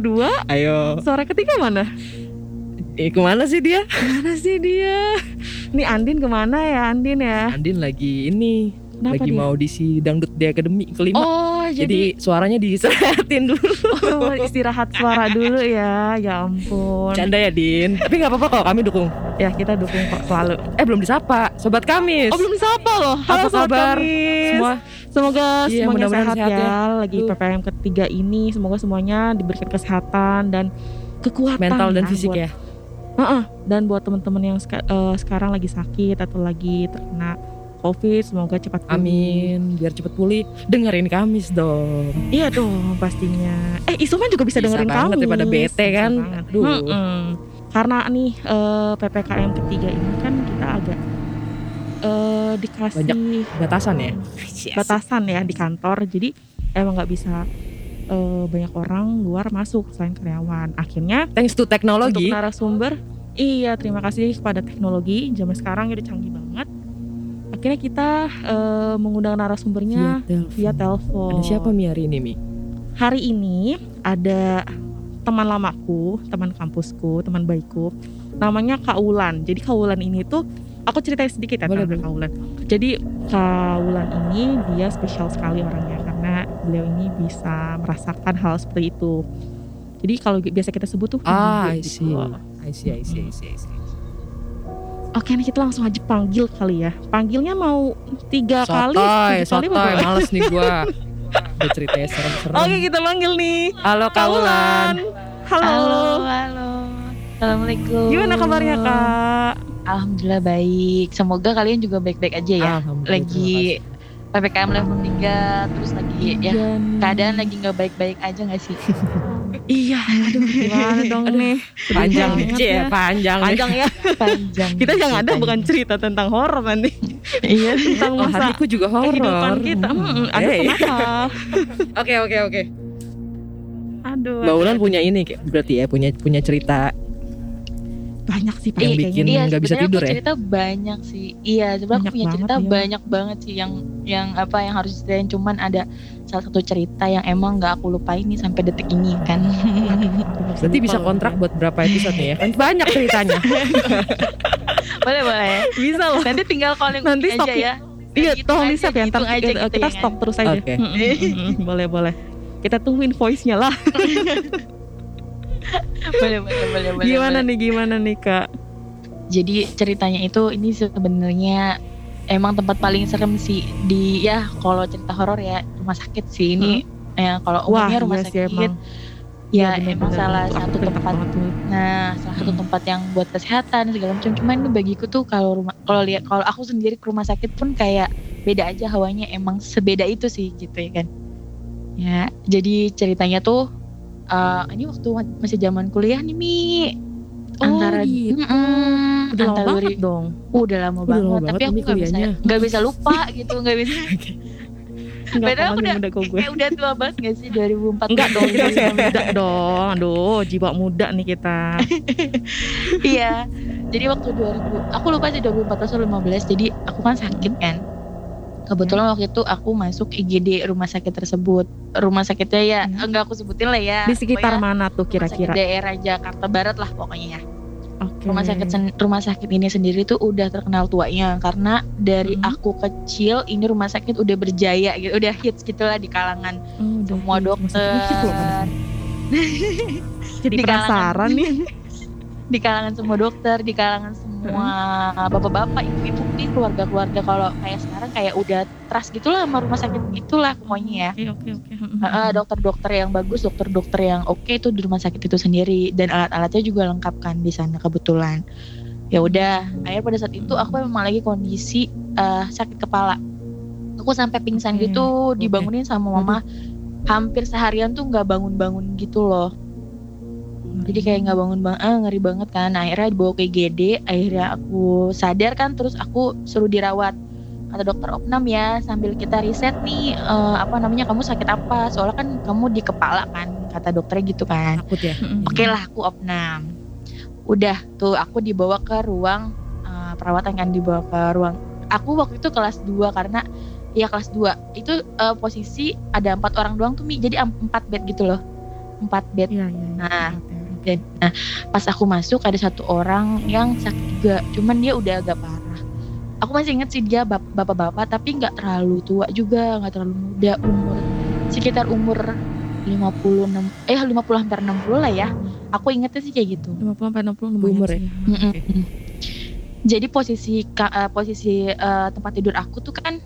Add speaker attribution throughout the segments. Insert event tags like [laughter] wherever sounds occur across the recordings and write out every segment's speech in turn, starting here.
Speaker 1: Berdua?
Speaker 2: Ayo.
Speaker 1: Suara ketiga mana?
Speaker 2: Eh, ke mana sih dia?
Speaker 1: Mana sih dia? Nih Andin ke mana ya Andin ya?
Speaker 2: Andin lagi ini.
Speaker 1: Kenapa
Speaker 2: lagi
Speaker 1: dia?
Speaker 2: mau audisi dangdut di akademi kelima.
Speaker 1: Oh
Speaker 2: jadi,
Speaker 1: jadi,
Speaker 2: suaranya diseratin dulu.
Speaker 1: oh, istirahat suara dulu ya. Ya ampun.
Speaker 2: Canda ya Din. Tapi nggak apa-apa kok kami dukung.
Speaker 1: Ya kita dukung kok selalu.
Speaker 2: Eh belum disapa. Sobat Kamis.
Speaker 1: Oh belum disapa loh. Halo
Speaker 2: Apa
Speaker 1: Sobat
Speaker 2: kabar?
Speaker 1: Kamis.
Speaker 2: Semua
Speaker 1: Semoga
Speaker 2: Iya,
Speaker 1: semuanya
Speaker 2: mudah-mudahan
Speaker 1: sehat,
Speaker 2: sehat
Speaker 1: ya.
Speaker 2: ya.
Speaker 1: Lagi. PPKM ketiga ini semoga semuanya diberikan kesehatan dan kekuatan
Speaker 2: mental dan fisik
Speaker 1: buat-
Speaker 2: ya.
Speaker 1: Heeh, dan buat teman-teman yang seka- eh, sekarang lagi sakit atau lagi terkena COVID, semoga cepat pulih.
Speaker 2: Amin. Biar cepet pulih. Dengerin Kamis dong.
Speaker 1: Iya dong pastinya. Eh Isoma juga bisa,
Speaker 2: Bisa
Speaker 1: dengerin
Speaker 2: banget
Speaker 1: kami.
Speaker 2: daripada bete
Speaker 1: Bisa
Speaker 2: kan. Aduh.
Speaker 1: Mm-mm. Karena nih eh, ppkm ketiga ini kan kita agak eh, dikasih
Speaker 2: Batasan ya.
Speaker 1: batasan ya di kantor. Jadi emang nggak bisa eh, banyak orang luar masuk selain karyawan. Akhirnya
Speaker 2: Thanks to
Speaker 1: untuk
Speaker 2: teknologi.
Speaker 1: narasumber, iya terima kasih kepada teknologi zaman sekarang udah canggih banget. Akhirnya kita eh, mengundang narasumbernya via telepon.
Speaker 2: Ada siapa Mi hari ini Mi?
Speaker 1: Hari ini ada teman lamaku, teman kampusku, teman baikku. Namanya Kak Wulan. Jadi Kak Wulan ini tuh aku ceritain sedikit ya
Speaker 2: Boleh,
Speaker 1: tentang Kak Wulan. Jadi Kak Wulan ini dia spesial sekali orangnya karena beliau ini bisa merasakan hal seperti itu. Jadi kalau biasa kita sebut tuh
Speaker 2: Ah, I
Speaker 1: gitu.
Speaker 2: see. I see, I see, I see, I see.
Speaker 1: Oke nih kita langsung aja panggil kali ya. Panggilnya mau tiga kali,
Speaker 2: Sotoy,
Speaker 1: kali
Speaker 2: sotoy,
Speaker 1: apa?
Speaker 2: males nih gua. [laughs] Udah ceritanya serem-serem.
Speaker 1: Oke kita panggil nih.
Speaker 2: Halo
Speaker 1: Kak
Speaker 2: Kaulan.
Speaker 1: Halo.
Speaker 3: Halo, halo. Assalamualaikum.
Speaker 1: Gimana kabarnya kak?
Speaker 3: Alhamdulillah baik. Semoga kalian juga baik-baik aja ya. Lagi PPKM level 3 terus lagi ya
Speaker 1: Iya
Speaker 3: keadaan lagi nggak baik-baik aja nggak sih? [laughs]
Speaker 1: Iya, aduh gimana dong nih? Sedih
Speaker 2: Panjang nih,
Speaker 1: banget
Speaker 2: Cie,
Speaker 1: ya.
Speaker 2: panjang. nih.
Speaker 1: Panjang ya.
Speaker 3: Panjang.
Speaker 1: Kita yang ada
Speaker 3: ceritanya.
Speaker 1: bukan cerita tentang horor nanti,
Speaker 3: Iya.
Speaker 1: tentang
Speaker 2: Oh,
Speaker 1: masa
Speaker 2: hatiku juga horor.
Speaker 1: kehidupan kita. Hmm, aduh
Speaker 2: Eh,
Speaker 1: kenapa? [laughs]
Speaker 2: Oke, oke, oke.
Speaker 1: Aduh.
Speaker 2: Mbak Ulan punya ini berarti ya, punya punya cerita
Speaker 1: banyak sih
Speaker 2: Yang
Speaker 1: Pak,
Speaker 2: bikin
Speaker 1: kayaknya.
Speaker 2: nggak bisa
Speaker 3: sebenarnya
Speaker 2: tidur
Speaker 3: aku
Speaker 2: ya?
Speaker 3: cerita banyak sih. Iya, sebenarnya
Speaker 1: Banyak
Speaker 3: aku punya cerita
Speaker 1: banget ya.
Speaker 3: banyak banget sih yang yang apa yang harus diceritain cuman ada salah satu cerita yang emang nggak aku lupain nih sampai detik ini kan. [laughs]
Speaker 2: Berarti bisa kontrak buat berapa episode nih ya? Kan [laughs] banyak ceritanya. [laughs]
Speaker 3: boleh boleh.
Speaker 1: Bisa loh.
Speaker 3: Nanti tinggal calling
Speaker 1: Nanti
Speaker 3: aja
Speaker 1: stop
Speaker 3: ya.
Speaker 1: Iya, tolong save ya. Ntar
Speaker 3: aja
Speaker 1: kita,
Speaker 3: gitu
Speaker 1: kita
Speaker 3: ya
Speaker 1: stop terus aja. Hmm. boleh boleh. Kita tungguin voice-nya lah.
Speaker 3: Boleh boleh boleh boleh.
Speaker 1: Gimana
Speaker 3: boleh.
Speaker 1: nih, gimana nih kak?
Speaker 3: Jadi ceritanya itu ini sebenarnya emang tempat paling serem sih di ya kalau cerita horor ya rumah sakit sih ini ya kalau umumnya rumah
Speaker 1: iya
Speaker 3: sakit
Speaker 1: emang.
Speaker 3: ya
Speaker 1: Iya,
Speaker 3: emang
Speaker 1: bener-bener.
Speaker 3: salah
Speaker 1: Aku
Speaker 3: satu tempat nah salah satu
Speaker 1: Hmm.
Speaker 3: tempat yang buat kesehatan segala macam cuman ini bagiku tuh kalau rumah kalau lihat kalau aku sendiri ke rumah sakit pun kayak beda aja hawanya emang sebeda itu sih gitu ya kan ya jadi ceritanya tuh eh, ini waktu masih zaman kuliah nih mi
Speaker 1: Oh,
Speaker 3: antara
Speaker 1: gitu.
Speaker 3: Mm-mm,
Speaker 1: Udah lama
Speaker 3: antara
Speaker 1: banget
Speaker 3: duri-
Speaker 1: dong.
Speaker 3: udah lama
Speaker 2: Udah
Speaker 3: banget
Speaker 2: lama
Speaker 3: tapi
Speaker 2: banget
Speaker 3: aku nggak bisa nggak bisa lupa [laughs] gitu nggak bisa [laughs] Padahal
Speaker 1: aku
Speaker 3: udah-
Speaker 1: muda kok gue.
Speaker 3: kayak udah tua banget gak sih 2004
Speaker 1: Enggak dong, kita masih muda dong. Aduh, jiwa muda nih kita. [laughs]
Speaker 3: iya jadi waktu 2000 aku lupa sih 2014 atau 15 jadi aku kan sakit kan kebetulan waktu itu aku masuk IGD rumah sakit tersebut rumah sakitnya ya
Speaker 1: Hmm.
Speaker 3: enggak aku sebutin lah ya
Speaker 1: Di sekitar
Speaker 3: Pokoknya
Speaker 1: mana tuh kira-kira?
Speaker 3: daerah Jakarta Barat lah pokoknya ya
Speaker 1: Oke.
Speaker 3: rumah sakit rumah sakit ini sendiri tuh udah terkenal tuanya karena dari
Speaker 1: Hmm.
Speaker 3: aku kecil ini rumah sakit udah berjaya gitu udah hits gitulah di kalangan
Speaker 1: Oh,
Speaker 3: semua
Speaker 1: sakit
Speaker 3: dokter.
Speaker 1: Jadi
Speaker 3: di kalangan-
Speaker 1: penasaran nih. [laughs]
Speaker 3: di kalangan semua dokter, di kalangan semua bapak-bapak, ibu-ibu, di keluarga-keluarga kalau kayak sekarang kayak udah trust gitulah sama rumah sakit itulah pokoknya ya.
Speaker 1: Oke, oke, oke.
Speaker 3: Dokter-dokter yang bagus, dokter-dokter yang oke itu di rumah sakit itu sendiri dan alat-alatnya juga lengkap kan di sana kebetulan. Ya udah, akhirnya pada saat itu aku memang lagi kondisi eh, sakit kepala. Aku sampai pingsan gitu, dibangunin sama mama. Hampir seharian tuh nggak bangun-bangun gitu loh. Jadi kayak nggak bangun bang, ah, ngeri banget kan. Akhirnya dibawa ke IGD, akhirnya aku sadar kan, terus aku suruh dirawat. Kata dokter opnam ya, sambil kita riset nih, eh, apa namanya kamu sakit apa? Soalnya kan kamu di kepala kan, kata dokternya gitu kan.
Speaker 2: Takut ya.
Speaker 3: Oke lah, aku opnam. Udah tuh aku dibawa ke ruang eh, perawatan kan dibawa ke ruang. Aku waktu itu kelas 2 karena Iya kelas 2 itu eh, posisi ada empat orang doang tuh mi jadi empat bed gitu loh empat bed
Speaker 1: Iya, iya. iya.
Speaker 3: Nah,
Speaker 1: Oke, oke.
Speaker 3: Dan nah pas aku masuk ada satu orang yang sakit juga cuman dia udah agak parah aku masih inget sih dia bap- bapak-bapak tapi nggak terlalu tua juga nggak terlalu muda umur sekitar umur 56 eh 50 hampir 60 lah ya aku ingetnya sih kayak gitu
Speaker 1: 50 sampai 60 lumayan
Speaker 2: Umur ya?
Speaker 1: sih.
Speaker 3: Mm-mm. jadi posisi eh, posisi eh, tempat tidur aku tuh kan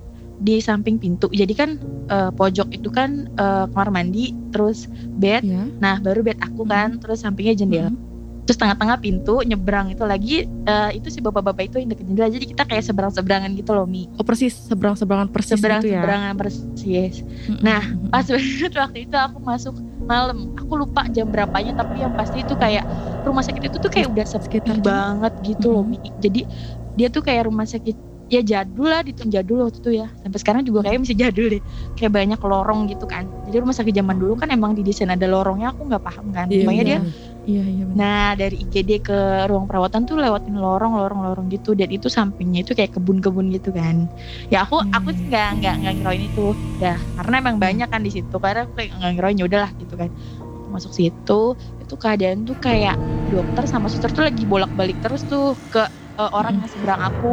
Speaker 3: di samping pintu jadi kan eh, pojok itu kan eh, kamar mandi terus bed
Speaker 1: Iya.
Speaker 3: nah baru bed aku kan terus sampingnya jendela
Speaker 1: Mhm.
Speaker 3: terus tengah-tengah pintu nyebrang itu lagi eh, itu si bapak-bapak itu yang deket jendela jadi kita kayak seberang-seberangan gitu loh mi
Speaker 1: Oh persis seberang-seberangan persis gitu ya.
Speaker 3: seberang-seberangan persis
Speaker 1: Mhm,
Speaker 3: Nah,
Speaker 1: mhm.
Speaker 3: pas [laughs] banget waktu itu aku masuk malam aku lupa jam berapanya tapi yang pasti itu kayak rumah sakit itu tuh kayak udah sepi banget gitu loh
Speaker 1: Mhm.
Speaker 3: Mi. jadi dia tuh kayak rumah sakit ya jadul lah ditung jadul waktu itu ya sampai sekarang juga kayak masih jadul deh kayak banyak lorong gitu kan jadi rumah sakit zaman dulu kan emang didesain ada lorongnya aku nggak paham kan
Speaker 2: Iya,
Speaker 3: pokoknya dia
Speaker 2: benar.
Speaker 1: Iya, iya benar.
Speaker 3: Nah dari IGD ke ruang perawatan tuh lewatin lorong-lorong-lorong gitu dan itu sampingnya itu kayak kebun-kebun gitu kan. Ya aku
Speaker 1: Hmm.
Speaker 3: aku sih nggak nggak nggak ngirain itu, ya karena emang banyak kan di situ. Karena aku kayak nggak ngirain ya udahlah gitu kan. Masuk situ itu keadaan tuh kayak dokter sama suster tuh lagi bolak-balik terus tuh ke uh, orang yang seberang aku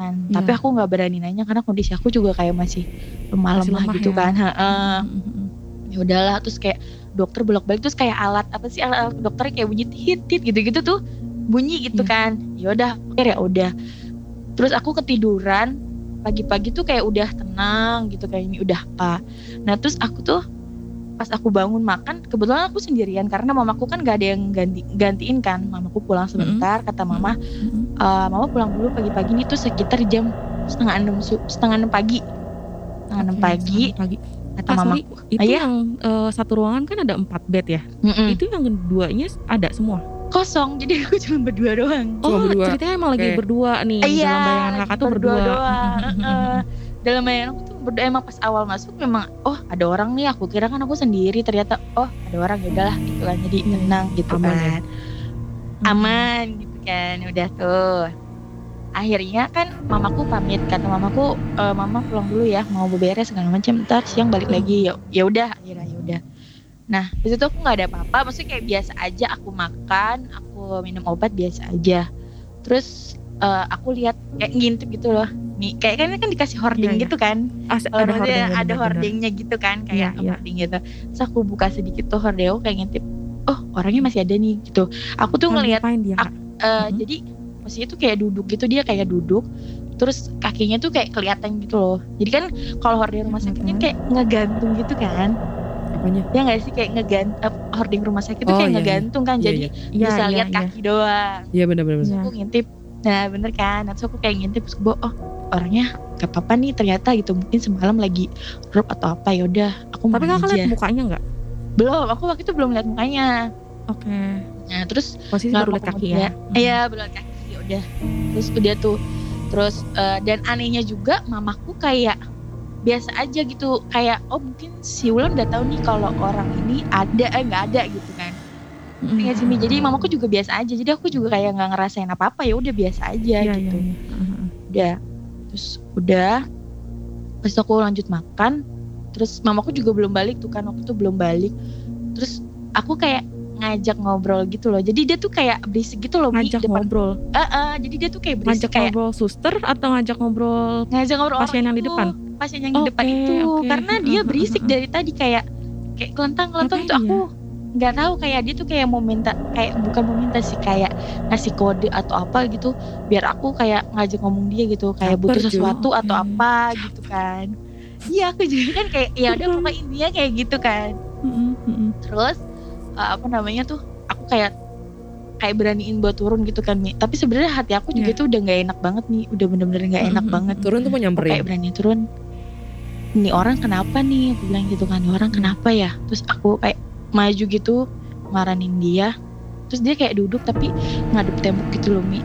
Speaker 3: kan.
Speaker 1: Iya.
Speaker 3: Tapi aku nggak berani nanya karena kondisi aku juga kayak masih lemah-lemah
Speaker 1: Masih lemah
Speaker 3: gitu
Speaker 1: ya.
Speaker 3: kan. Heeh
Speaker 1: Mhm, mhm.
Speaker 3: ya udahlah terus kayak dokter bolak-balik terus kayak alat apa sih alat, alat dokter kayak bunyi tit tit gitu-gitu tuh bunyi gitu
Speaker 1: Iya.
Speaker 3: kan ya udah ya udah terus aku ketiduran pagi-pagi tuh kayak udah tenang gitu kayak ini udah apa nah terus aku tuh pas aku bangun makan kebetulan aku sendirian karena mamaku kan gak ada yang ganti gantiin kan mamaku pulang sebentar kata mama. "Eh, mama pulang dulu pagi-pagi nih tuh sekitar jam setengah enam setengah enam pagi setengah enam
Speaker 1: Oke,
Speaker 3: pagi
Speaker 1: pagi.
Speaker 3: kata
Speaker 1: Ah,
Speaker 3: mamaku
Speaker 1: itu
Speaker 3: Iya.
Speaker 1: yang eh, satu ruangan kan ada empat bed ya.
Speaker 3: "Mm-mm."
Speaker 1: Itu yang keduanya ada semua.
Speaker 3: kosong jadi aku cuma berdua doang
Speaker 2: Cuma
Speaker 1: oh,
Speaker 2: berdua.
Speaker 1: ceritanya emang lagi
Speaker 2: Oke.
Speaker 1: berdua nih.
Speaker 3: Iya,
Speaker 1: dalam bayangan
Speaker 3: lagi
Speaker 1: kakak tuh berdua.
Speaker 3: doang.
Speaker 1: Mhm,
Speaker 3: Heeh. Dalam bayangan aku tuh berdua emang pas awal masuk memang oh ada orang nih aku kira kan aku sendiri. Ternyata oh ada orang ya udahlah gitu kan. Jadi tenang gitu
Speaker 2: aman ya.
Speaker 3: kan. Aman. Gitu kan udah tuh. Akhirnya kan mamaku pamit kata mamaku "E, mama pulang dulu ya mau beberes segala macam ntar siang balik
Speaker 1: Hmm.
Speaker 3: lagi. Ya ya udah akhirnya ya udah. Nah di situ aku nggak ada apa-apa maksudnya kayak biasa aja aku makan aku minum obat biasa aja. Terus eh, aku lihat kayak ngintip gitu loh nih kayak kan kan dikasih hording
Speaker 1: Iya, iya.
Speaker 3: gitu kan
Speaker 1: As-
Speaker 3: kalau
Speaker 1: ada hordingnya,
Speaker 3: ada hordingnya gitu kan kayak
Speaker 1: Iya, iya.
Speaker 3: hording gitu terus aku buka sedikit tuh hording aku kayak ngintip oh orangnya masih ada nih gitu aku tuh ngelihat?
Speaker 1: Kak?
Speaker 3: eh,
Speaker 1: Mhm.
Speaker 3: jadi posisinya tuh kayak duduk gitu dia kayak duduk terus kakinya tuh kayak kelihatan gitu loh jadi kan kalau hording rumah sakit kan
Speaker 1: Mhm.
Speaker 3: kayak ngegantung gitu kan
Speaker 2: Apanya?
Speaker 3: ya nggak sih kayak ngegant eh, hording rumah sakit tuh
Speaker 2: Oh,
Speaker 3: kayak
Speaker 2: iya, iya.
Speaker 3: ngegantung kan
Speaker 2: Iya,
Speaker 3: jadi
Speaker 2: iya.
Speaker 1: Iya,
Speaker 3: bisa
Speaker 1: iya,
Speaker 3: lihat
Speaker 1: iya.
Speaker 3: kaki doang
Speaker 2: Iya benar-benar.
Speaker 1: Iya.
Speaker 3: aku ngintip nah bener kan terus aku kayak ngintip terus gue oh orangnya gak apa-apa nih ternyata gitu mungkin semalam lagi drop atau apa ya udah aku
Speaker 1: Tapi kakak lihat mukanya nggak?
Speaker 3: belum aku waktu itu belum lihat mukanya
Speaker 1: Oke.
Speaker 3: nah terus
Speaker 1: Posisi baru lihat kaki ya.
Speaker 3: iya belum lihat kaki ya udah terus udah tuh terus eh, dan anehnya juga mamaku kayak biasa aja gitu kayak oh mungkin si Wulan udah tahu nih kalau orang ini ada eh nggak ada gitu kan sih Mi? jadi mamaku juga biasa aja jadi aku juga kayak nggak ngerasain apa apa ya udah biasa aja
Speaker 1: Iya,
Speaker 3: gitu
Speaker 1: iya, iya. Mhm.
Speaker 3: udah terus udah terus aku lanjut makan terus mamaku juga belum balik tuh kan waktu itu belum balik terus aku kayak ngajak ngobrol gitu loh jadi dia tuh kayak berisik gitu loh
Speaker 1: Ngajak
Speaker 3: depan
Speaker 1: ngobrol.
Speaker 3: Eh, eh, jadi dia tuh kayak berisik
Speaker 1: Ngajak
Speaker 3: kayak
Speaker 1: ngobrol suster atau ngajak ngobrol
Speaker 3: ngajak ngobrol
Speaker 1: pasien
Speaker 3: orang
Speaker 1: yang di
Speaker 3: itu,
Speaker 1: depan?
Speaker 3: pasien yang di depan itu
Speaker 1: oke.
Speaker 3: karena dia berisik dari tadi kayak kayak kelentang kelentang
Speaker 1: Ngapain
Speaker 3: tuh aku nggak tahu kayak dia tuh kayak mau minta kayak bukan mau minta sih kayak ngasih kode atau apa gitu biar aku kayak ngajak ngomong dia gitu kayak
Speaker 2: Caper,
Speaker 3: butuh sesuatu atau
Speaker 1: Oke.
Speaker 3: apa gitu kan iya aku juga kan kayak ya udah pokoknya intinya kayak gitu kan
Speaker 1: mhm.
Speaker 3: terus eh, apa namanya tuh aku kayak kayak beraniin buat turun gitu kan Mi. tapi sebenarnya hati aku juga
Speaker 1: Iya.
Speaker 3: tuh udah nggak enak banget nih udah bener-bener nggak enak
Speaker 1: Mm-mm.
Speaker 3: banget
Speaker 2: Turun tuh mau
Speaker 3: Aku kayak
Speaker 2: nyamperin.
Speaker 3: berani turun ini orang kenapa nih aku bilang gitu kan "Ini orang kenapa ya terus aku kayak maju gitu maranin dia terus dia kayak duduk tapi ngadep tembok gitu loh mi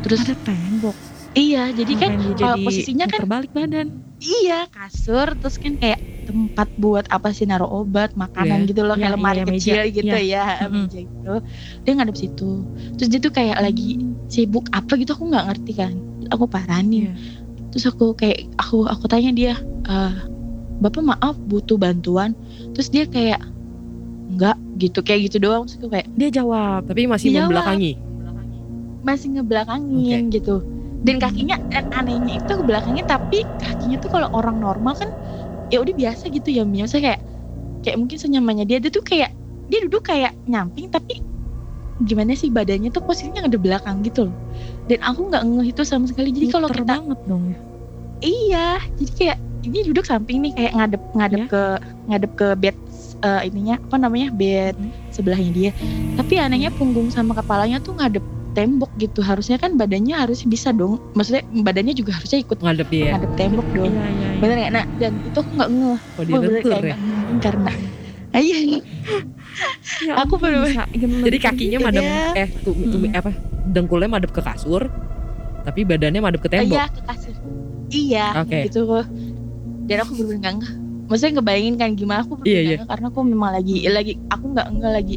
Speaker 3: terus
Speaker 1: Ada tembok.
Speaker 3: iya jadi kan
Speaker 1: Ngapain
Speaker 3: kalau posisinya kan
Speaker 1: terbalik badan.
Speaker 3: iya kasur terus kan kayak tempat buat apa sih naruh obat makanan
Speaker 2: Iya.
Speaker 3: gitu loh
Speaker 1: Iya,
Speaker 3: kayak lemari
Speaker 1: iya, meja.
Speaker 3: kecil gitu
Speaker 1: Iya.
Speaker 3: ya
Speaker 1: Mm-mm.
Speaker 3: meja gitu dia ngadep situ terus dia tuh kayak lagi sibuk apa gitu aku nggak ngerti kan aku paranin
Speaker 1: Iya.
Speaker 3: terus aku kayak aku aku tanya dia "Eh, bapak maaf butuh bantuan terus dia kayak enggak gitu kayak gitu doang terus aku kayak
Speaker 1: Dia jawab.
Speaker 2: Tapi masih
Speaker 3: Iya,
Speaker 2: membelakangi.
Speaker 3: masih ngebelakangin gitu dan kakinya dan anehnya itu belakangnya tapi kakinya tuh kalau orang normal kan ya udah biasa gitu ya Mia saya kayak kayak mungkin senyamannya dia dia tuh kayak dia duduk kayak nyamping tapi gimana sih badannya tuh posisinya ada belakang gitu loh dan aku nggak ngeh itu sama sekali jadi kalau kita
Speaker 1: banget dong ya.
Speaker 3: iya jadi kayak ini duduk samping nih kayak ngadep ngadep
Speaker 1: Iya.
Speaker 3: ke ngadep ke bed eh, ininya apa namanya bed
Speaker 1: Hmm.
Speaker 3: sebelahnya dia tapi anehnya punggung sama kepalanya tuh ngadep tembok gitu harusnya kan badannya harus bisa dong maksudnya badannya juga harusnya ikut
Speaker 2: Ngadep dia.
Speaker 3: ngadep tembok dong
Speaker 1: Iya, iya, iya.
Speaker 3: bener nggak nah dan itu aku nggak ngeh
Speaker 2: Oh dia
Speaker 3: bener kayak
Speaker 2: ya.
Speaker 3: ngeh karena iya
Speaker 1: Ya
Speaker 3: Aku bener-bener-
Speaker 1: gemeter
Speaker 2: Jadi kakinya
Speaker 3: Iya.
Speaker 2: madep eh tuh, tuh
Speaker 1: Mm-mm.
Speaker 2: apa? Dengkulnya madep ke kasur, tapi badannya madep ke tembok.
Speaker 3: iya ke kasur iya
Speaker 2: Oke.
Speaker 3: gitu dan aku bener nggak ngeh maksudnya ngebayangin kan gimana aku
Speaker 2: Iya, iya.
Speaker 3: ngeh karena aku memang lagi lagi aku nggak ngeh lagi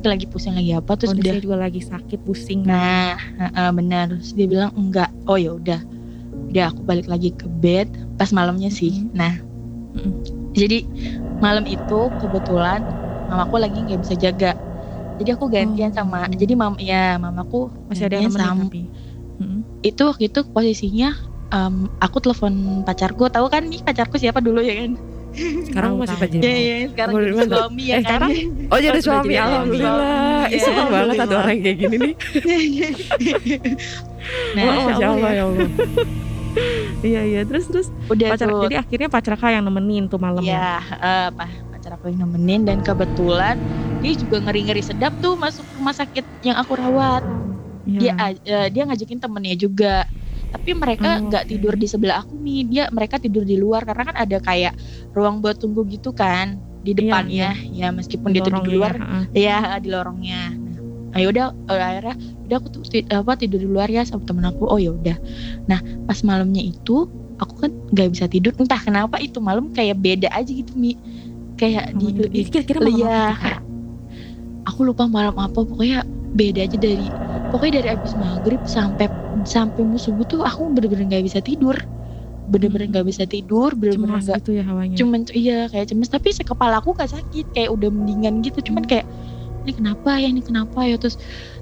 Speaker 3: lagi pusing lagi apa terus udah
Speaker 1: Kondisinya juga lagi sakit, pusing.
Speaker 3: Nah, heeh, benar. Terus dia bilang enggak. Oh ya udah. Udah aku balik lagi ke bed pas malamnya sih.
Speaker 1: Mhm.
Speaker 3: Nah,
Speaker 1: Mhm.
Speaker 3: jadi malam itu kebetulan mamaku lagi nggak bisa jaga. Jadi aku gantian
Speaker 1: Oh.
Speaker 3: sama. Jadi mam ya mamaku
Speaker 1: masih ada yang
Speaker 3: sama.
Speaker 1: tapi. Mm-mm.
Speaker 3: Itu waktu itu posisinya em, aku telepon pacarku. Tahu kan nih pacarku siapa dulu ya kan?
Speaker 2: Sekarang masih pacaran.
Speaker 3: Iya iya. Sekarang jadi suami ya
Speaker 2: Eh,
Speaker 3: kan.
Speaker 2: sekarang? Oh jadi suami,
Speaker 3: jadi
Speaker 2: alhamdulillah. Ih, seneng
Speaker 3: Iya,
Speaker 2: banget ada
Speaker 3: alhamdulillah.
Speaker 2: orang kayak gini nih. [laughs]
Speaker 3: nah,
Speaker 2: oh, Masya Allah ya Allah.
Speaker 1: Iya iya terus terus
Speaker 3: udah
Speaker 1: pacar
Speaker 3: tuh.
Speaker 1: jadi akhirnya pacar kak yang nemenin tuh malam ya.
Speaker 3: Iya, apa pacar aku yang nemenin dan kebetulan dia juga ngeri-ngeri sedap tuh masuk rumah sakit yang aku rawat.
Speaker 1: Iya.
Speaker 3: Dia eh, dia ngajakin temennya juga. Tapi mereka
Speaker 1: Oh,
Speaker 3: nggak
Speaker 1: oke.
Speaker 3: tidur di sebelah aku nih. Dia mereka tidur di luar karena kan ada kayak ruang buat tunggu gitu kan di
Speaker 1: Iya,
Speaker 3: depannya. Ya meskipun dia tidur di luar,
Speaker 1: ya,
Speaker 3: ya di lorongnya. Nah, ayo udah eh, akhirnya udah aku tuh apa tidur di luar ya sama temen aku. Oh ya udah. Nah, pas malamnya itu aku kan nggak bisa tidur. Entah kenapa itu malam kayak beda aja gitu Mi. Kayak di,
Speaker 1: Malam
Speaker 3: di-
Speaker 1: kira-kira malam
Speaker 3: Iya.
Speaker 1: Kak?
Speaker 3: aku lupa malam apa pokoknya beda aja dari pokoknya dari abis maghrib sampai sampai mau subuh tuh aku bener-bener nggak bisa tidur bener-bener
Speaker 1: Hmm.
Speaker 3: nggak bisa tidur bener-bener nggak
Speaker 1: gitu ya hawanya.
Speaker 3: cuman iya kayak cemas tapi sekepala aku gak sakit kayak udah mendingan gitu cuman
Speaker 1: Hmm.
Speaker 3: kayak ini kenapa ya ini kenapa ya terus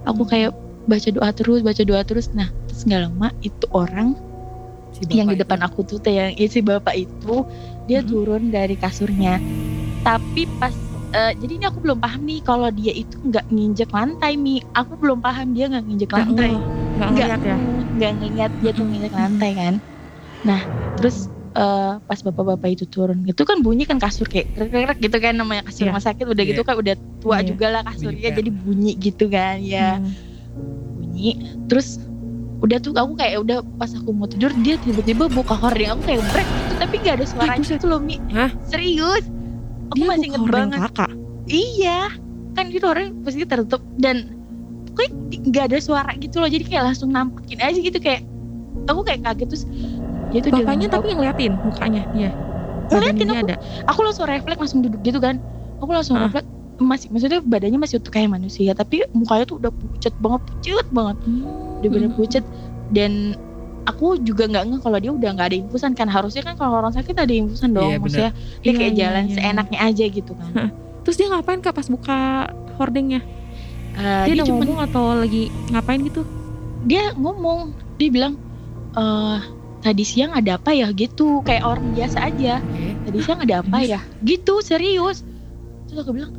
Speaker 3: aku
Speaker 1: Hmm.
Speaker 3: kayak baca doa terus baca doa terus nah terus nggak lama itu orang
Speaker 2: Si
Speaker 3: yang di depan
Speaker 2: itu.
Speaker 3: aku tuh teh yang isi bapak itu dia
Speaker 1: Mhm.
Speaker 3: turun dari kasurnya tapi pas eh, jadi ini aku belum paham nih kalau dia itu nggak nginjek lantai mi aku belum paham dia nggak nginjek lantai
Speaker 1: nggak ngeliat ya.
Speaker 3: nggak ngeliat dia tuh nginjek lantai kan nah terus eh, pas bapak-bapak itu turun itu kan bunyi kan kasur kayak krek gitu kan namanya kasur
Speaker 1: Iya.
Speaker 3: rumah sakit udah
Speaker 2: Iya.
Speaker 3: gitu kan udah tua
Speaker 1: Iya.
Speaker 3: juga lah kasurnya
Speaker 2: Bunyi
Speaker 3: jadi bunyi gitu kan ya
Speaker 1: Hmm.
Speaker 3: bunyi terus udah tuh aku kayak udah pas aku mau tidur dia tiba-tiba buka hording aku kayak brek gitu tapi gak ada suara
Speaker 1: buset.
Speaker 3: gitu loh Mi
Speaker 2: Hah?
Speaker 3: serius aku
Speaker 1: Dia
Speaker 3: masih inget banget
Speaker 1: kakak.
Speaker 3: iya kan itu orang pasti tertutup dan pokoknya nggak ada suara gitu loh jadi kayak langsung nampekin aja gitu kayak aku kayak kaget terus dia tuh
Speaker 1: Bapaknya
Speaker 3: dia
Speaker 1: tapi ngeliatin mukanya dia.
Speaker 3: Ngeliatin aku.
Speaker 1: ada.
Speaker 3: aku langsung refleks langsung duduk gitu kan aku langsung
Speaker 1: Ah.
Speaker 3: refleks masih maksudnya badannya masih utuh kayak manusia tapi mukanya tuh udah pucat banget pucat banget udah bener
Speaker 1: Hmm.
Speaker 3: pucat dan aku juga nggak ngeh kalau dia udah nggak ada infusan kan harusnya kan kalau orang sakit ada infusan dong
Speaker 2: Iya, bener.
Speaker 3: maksudnya dia
Speaker 1: Iya,
Speaker 3: kayak
Speaker 1: iya,
Speaker 3: jalan
Speaker 1: iya.
Speaker 3: seenaknya aja gitu kan [laughs]
Speaker 1: Terus dia ngapain kak pas buka hordengnya?
Speaker 3: Eh,
Speaker 1: dia
Speaker 3: dia
Speaker 1: udah ngomong atau lagi ngapain gitu?
Speaker 3: dia ngomong. Dia bilang eh tadi siang ada apa ya? Gitu. Kayak orang biasa aja. Tadi siang ada apa ya? Gitu serius. Terus aku bilang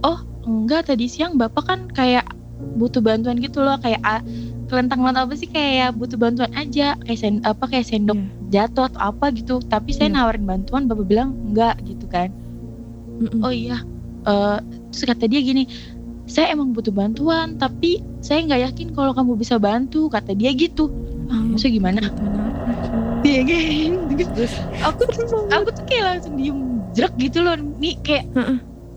Speaker 3: oh enggak. Tadi siang bapak kan kayak butuh bantuan gitu loh. Kayak ah, kelentang kelentang apa sih? Kayak butuh bantuan aja. Kayak sen, apa kayak sendok
Speaker 1: Iya.
Speaker 3: jatuh atau apa gitu. Tapi saya
Speaker 1: Iya.
Speaker 3: nawarin bantuan bapak bilang enggak. Gitu kan.
Speaker 1: Mm-mm.
Speaker 3: oh iya. Eh, terus kata dia gini saya emang butuh bantuan tapi saya nggak yakin kalau kamu bisa bantu kata dia gitu. Ah, maksudnya gimana? kan
Speaker 2: Terus?
Speaker 3: Aku tuh aku tuh kayak langsung diem jerak gitu loh nih kayak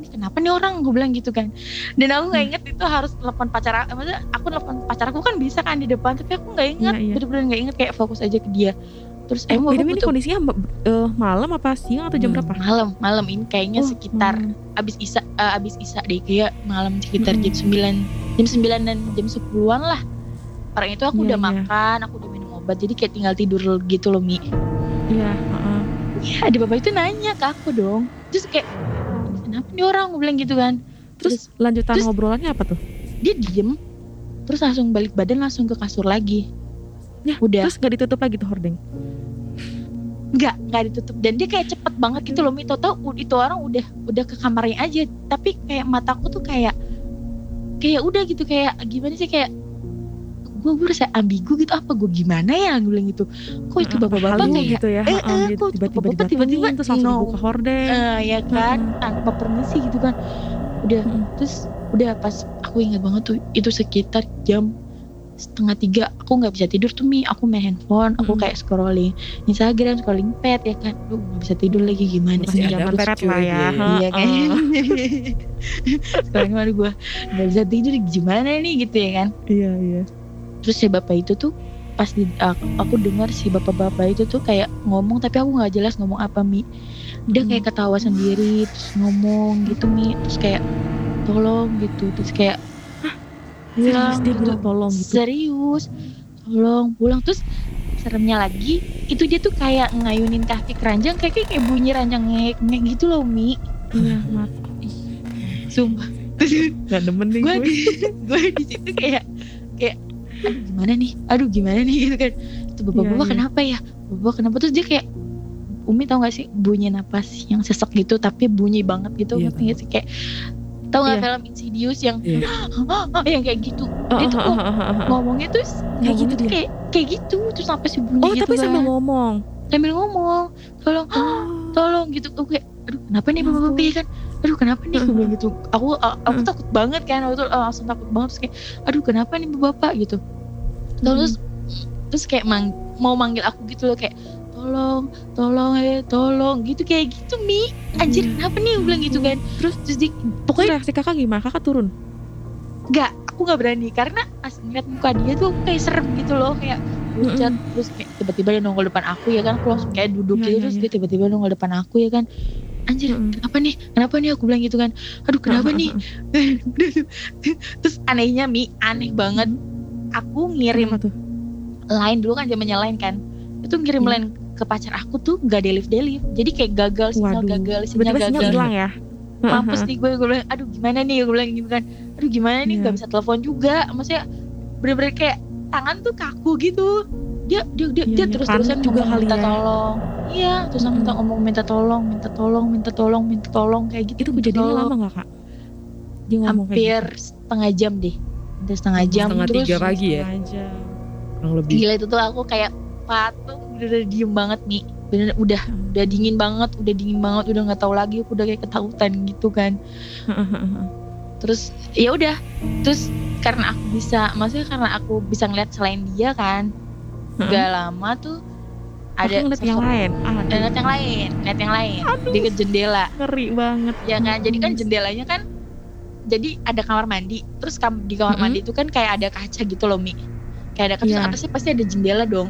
Speaker 3: kenapa nih orang? Gue bilang gitu kan. Dan aku nggak
Speaker 1: Hmm.
Speaker 3: inget itu harus telepon pacar aku maksudnya aku telepon pacar aku kan bisa kan di depan tapi aku nggak inget
Speaker 1: Iya, iya.
Speaker 3: bener-bener nggak inget kayak fokus aja ke dia terus
Speaker 1: Eh,
Speaker 3: emang
Speaker 1: ini
Speaker 3: butuh
Speaker 1: kondisinya eh, malam apa siang atau jam
Speaker 2: Hmm.
Speaker 1: berapa?
Speaker 3: malam malam ini kayaknya
Speaker 1: Oh,
Speaker 3: sekitar
Speaker 1: hmm.
Speaker 3: abis isa eh, abis isa deh kayak malam sekitar
Speaker 1: Mm-mm.
Speaker 3: jam 9 jam 9 dan jam 10-an lah orang itu aku
Speaker 1: Iya,
Speaker 3: udah
Speaker 1: iya.
Speaker 3: makan aku udah minum obat jadi kayak tinggal tidur gitu loh Mi
Speaker 1: Iya, heeh.
Speaker 3: Iya ada bapak itu nanya ke aku dong terus kayak kenapa nih orang gue bilang gitu kan
Speaker 1: Terus lanjutan
Speaker 3: terus-
Speaker 1: ngobrolannya apa tuh?
Speaker 3: dia diem terus langsung balik badan langsung ke kasur lagi
Speaker 1: Ya,
Speaker 3: udah
Speaker 1: Terus gak ditutup lagi tuh hordeng.
Speaker 3: Nggak nggak ditutup dan dia kayak cepet banget gitu loh Mi tau itu orang udah udah ke kamarnya aja tapi kayak mataku tuh kayak kayak udah gitu kayak gimana sih kayak gue gue rasa ambigu gitu apa gue gimana ya gue bilang gitu kok itu bapak-bapak kayak
Speaker 1: gitu ya.
Speaker 3: eh, eh,
Speaker 1: gitu.
Speaker 3: kok
Speaker 1: tiba-tiba
Speaker 3: tiba-tiba
Speaker 1: terus langsung
Speaker 3: no.
Speaker 1: buka hordeng.
Speaker 3: eh, ya kan tanpa permisi gitu kan udah terus udah pas aku ingat banget tuh itu sekitar jam setengah tiga aku nggak bisa tidur tuh mi aku main handphone aku
Speaker 1: Mm-mm.
Speaker 3: kayak scrolling Instagram scrolling pet ya kan lu nggak bisa tidur lagi gimana
Speaker 2: Masih
Speaker 3: sih
Speaker 2: ada cuy
Speaker 1: lah ya.
Speaker 3: iya [laughs] kan
Speaker 1: Heeh. [laughs]
Speaker 3: sekarang mana gue nggak bisa tidur gimana nih gitu ya kan
Speaker 1: Iya, iya.
Speaker 3: terus si bapak itu tuh pas di, aku, aku dengar si bapak-bapak itu tuh kayak ngomong tapi aku nggak jelas ngomong apa mi dia
Speaker 1: Hmm.
Speaker 3: kayak ketawa sendiri terus ngomong gitu mi terus kayak tolong gitu terus kayak
Speaker 1: Serius dia bilang tolong gitu.
Speaker 3: serius? Tolong pulang. Terus seremnya lagi itu dia tuh kayak ngayunin kaki keranjang kayak kayak bunyi ranjang ngek ngek gitu loh mi.
Speaker 1: Iya, mat.
Speaker 3: sumpah. Terus
Speaker 1: Gak demen nih
Speaker 3: gue
Speaker 1: gue.
Speaker 3: di gue di situ kayak kayak aduh gimana nih? Aduh gimana nih? Gitu kan. Tuh bapak
Speaker 1: Iya,
Speaker 3: bapak
Speaker 1: iya.
Speaker 3: kenapa ya? Bapak kenapa? Terus dia kayak Umi tau gak sih bunyi napas yang sesek gitu tapi bunyi banget gitu.
Speaker 2: Iya,
Speaker 3: ngerti sih? Kayak tau gak
Speaker 1: Iya.
Speaker 3: film Insidious yang
Speaker 2: Iya. [gasps]
Speaker 3: yang kayak gitu dia tuh
Speaker 1: oh, oh.
Speaker 3: ngomongnya tuh
Speaker 1: Kayak gitu
Speaker 3: tuh kayak kayak gitu terus sampai sih bunyi
Speaker 1: Oh,
Speaker 3: gitu
Speaker 1: tapi
Speaker 3: kan.
Speaker 1: sambil ngomong.
Speaker 3: sambil ngomong tolong
Speaker 1: Oh. [gasps]
Speaker 3: tolong gitu aku kayak aduh kenapa nih
Speaker 1: Ya
Speaker 3: bapak bapak
Speaker 1: ampun.
Speaker 3: ya kan aduh kenapa nih aku
Speaker 1: Mm.
Speaker 3: bilang gitu aku aku
Speaker 1: Mm.
Speaker 3: takut banget kan waktu itu uh, langsung takut banget terus kayak aduh kenapa nih bapak gitu terus terus kayak mang mau manggil aku gitu loh kayak tolong tolong eh tolong. Gitu kayak gitu mi. Anjir
Speaker 1: Iya.
Speaker 3: kenapa nih aku bilang gitu kan?
Speaker 1: Terus
Speaker 3: terus di
Speaker 1: Pokoknya reaksi kakak gimana? Kakak turun.
Speaker 3: nggak aku nggak berani. Karena pas ngeliat muka dia tuh kayak serem gitu loh. Kayak pucat terus kayak tiba-tiba dia nongol depan aku ya kan? Aku langsung kayak duduk gitu
Speaker 1: iya,
Speaker 3: terus
Speaker 1: iya.
Speaker 3: dia tiba-tiba nongol depan aku ya kan? Anjir
Speaker 1: Mm-mm.
Speaker 3: kenapa nih? Kenapa nih aku bilang gitu kan? Aduh kenapa nih? [laughs] Terus anehnya mi aneh banget. Aku ngirim line dulu kan zamannya line kan? Itu ngirim line ke pacar aku tuh gak delif delif jadi kayak gagal sinyal
Speaker 1: Waduh.
Speaker 3: gagal sinyal
Speaker 1: Tiba-tiba
Speaker 3: gagal
Speaker 1: hilang ya.
Speaker 3: mampus nih gue gue bilang aduh gimana nih gue bilang gitu kan aduh gimana nih
Speaker 1: Iya.
Speaker 3: gak bisa telepon juga maksudnya bener-bener kayak tangan tuh kaku gitu dia dia dia,
Speaker 1: Iya,
Speaker 3: dia
Speaker 1: iya.
Speaker 3: terus terusan
Speaker 1: juga
Speaker 3: ngomong
Speaker 1: kali
Speaker 3: minta
Speaker 1: ya.
Speaker 3: tolong iya terus
Speaker 1: Mm-mm.
Speaker 3: minta ngomong minta tolong minta tolong minta tolong minta tolong kayak gitu
Speaker 1: Itu kejadiannya lama gak kak? Dia ngomong
Speaker 3: hampir
Speaker 1: kayak gitu.
Speaker 3: setengah jam deh hampir setengah jam
Speaker 2: Setengah
Speaker 3: terus
Speaker 2: tiga pagi ya
Speaker 1: Setengah jam.
Speaker 2: kurang lebih
Speaker 3: gila itu tuh aku kayak patung udah diem banget nih bener udah
Speaker 1: Hmm.
Speaker 3: udah dingin banget udah dingin banget udah nggak tahu lagi aku udah kayak ketakutan gitu kan [laughs] terus ya udah terus karena aku bisa maksudnya karena aku bisa ngeliat selain dia kan gak lama tuh
Speaker 1: ada ngeliat yang lain.
Speaker 3: Ada ngeliat yang lain ngeliat yang lain di ke jendela
Speaker 1: ngeri banget.
Speaker 3: ya kan jadi kan jendelanya kan jadi ada kamar mandi terus kam- di kamar
Speaker 1: Mm-mm.
Speaker 3: mandi itu kan kayak ada kaca gitu loh mi kayak ada kaca
Speaker 1: Iya.
Speaker 3: atasnya pasti ada jendela dong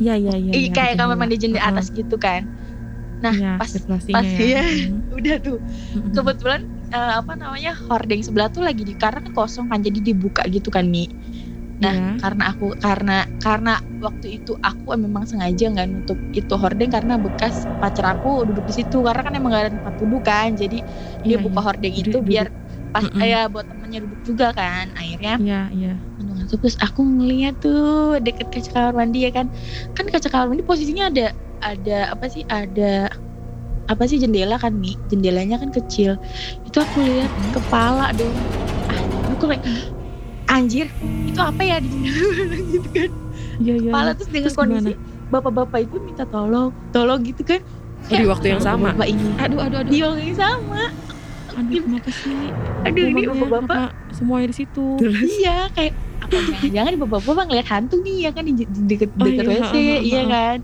Speaker 1: Iya iya iya. Iya,
Speaker 3: kayak kamar mandi jendela
Speaker 1: Heeh.
Speaker 3: atas gitu kan nah
Speaker 1: Iya,
Speaker 3: pas pas
Speaker 1: ya.
Speaker 3: iya.
Speaker 1: Hmm. [laughs]
Speaker 3: udah tuh
Speaker 1: Mm-mm.
Speaker 3: kebetulan eh, apa namanya hordeng sebelah tuh lagi di karena kan kosong kan jadi dibuka gitu kan mi nah
Speaker 1: Iya.
Speaker 3: karena aku karena karena waktu itu aku memang sengaja nggak nutup itu hordeng karena bekas pacar aku duduk di situ karena kan emang gak ada tempat duduk kan jadi dia
Speaker 1: Iya,
Speaker 3: buka
Speaker 1: iya.
Speaker 3: hordeng
Speaker 1: Duduk-
Speaker 3: itu biar pas
Speaker 1: Mm-mm.
Speaker 3: ya buat duduk juga kan akhirnya
Speaker 1: Iya iya.
Speaker 3: Ngantuk. terus aku ngeliat tuh deket kaca kamar mandi ya kan. Kan kaca kamar mandi posisinya ada ada apa sih ada apa sih jendela kan mi? Jendelanya kan kecil. Itu aku lihat kepala dong. Ah aku kayak anjir itu apa ya di jendela [laughs] gitu kan.
Speaker 1: Iya iya.
Speaker 3: kepala terus dengan
Speaker 1: Terus
Speaker 3: kondisi bapak-bapak itu minta tolong tolong gitu kan.
Speaker 2: Oh, di waktu yang sama?
Speaker 3: bapak ini.
Speaker 1: Aduh aduh aduh.
Speaker 3: di waktu yang sama
Speaker 1: Aduh kenapa sih?
Speaker 3: aduh ini
Speaker 1: Rumahnya,
Speaker 3: bapak-bapak
Speaker 1: apa semuanya di situ.
Speaker 2: terus
Speaker 3: iya kayak apa di bapak-bapak ngeliat hantu nih ya kan di, di deket
Speaker 1: Oh,
Speaker 3: deket
Speaker 1: iya,
Speaker 3: WC iya
Speaker 1: heeh.
Speaker 3: kan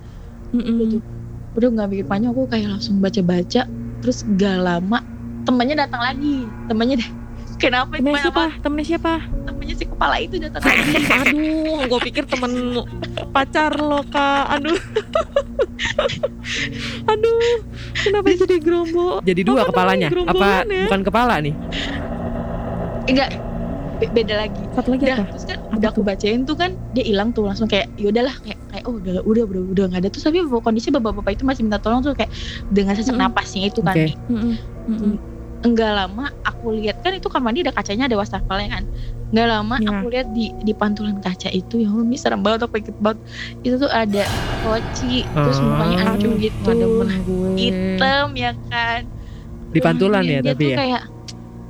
Speaker 1: Mm-mm.
Speaker 3: Udah tuh. udah nggak mikir panjang aku kayak langsung baca-baca terus gak lama temennya datang lagi temennya dah- [laughs] kenapa
Speaker 1: Temennya
Speaker 3: temen
Speaker 1: siapa?
Speaker 3: apa
Speaker 1: Temennya siapa?
Speaker 3: Temennya si kepala itu datang lagi
Speaker 1: Aduh, gue pikir temen pacar lo kak. Aduh, [laughs] aduh, kenapa jadi gerombo?
Speaker 2: jadi dua
Speaker 1: Apa
Speaker 2: kepalanya apa
Speaker 1: ya?
Speaker 2: bukan kepala nih
Speaker 3: enggak be- beda lagi
Speaker 1: Satu lagi
Speaker 3: udah
Speaker 1: apa?
Speaker 3: terus kan
Speaker 1: Apa
Speaker 3: udah aku
Speaker 1: tuh?
Speaker 3: bacain tuh kan dia hilang tuh langsung kayak ya udahlah kayak kayak oh udah udah udah udah nggak ada terus tapi kondisi bapak-bapak itu masih minta tolong tuh kayak dengan sesak
Speaker 1: Mm-mm.
Speaker 3: napasnya itu kan
Speaker 2: Oke.
Speaker 3: Mi.
Speaker 1: Mm-mm. Mm-mm.
Speaker 3: enggak lama aku lihat kan itu kamar mandi ada kacanya ada wastafelnya kan enggak lama
Speaker 1: Iya.
Speaker 3: aku lihat di di pantulan kaca itu ya Allah serem banget aku ikut banget itu tuh ada poci terus
Speaker 2: Ah.
Speaker 3: mukanya hancur gitu
Speaker 1: gue.
Speaker 3: hitam ya kan
Speaker 2: Di pantulan
Speaker 3: Wah,
Speaker 2: ya
Speaker 3: dia
Speaker 2: tapi ya.
Speaker 3: kayak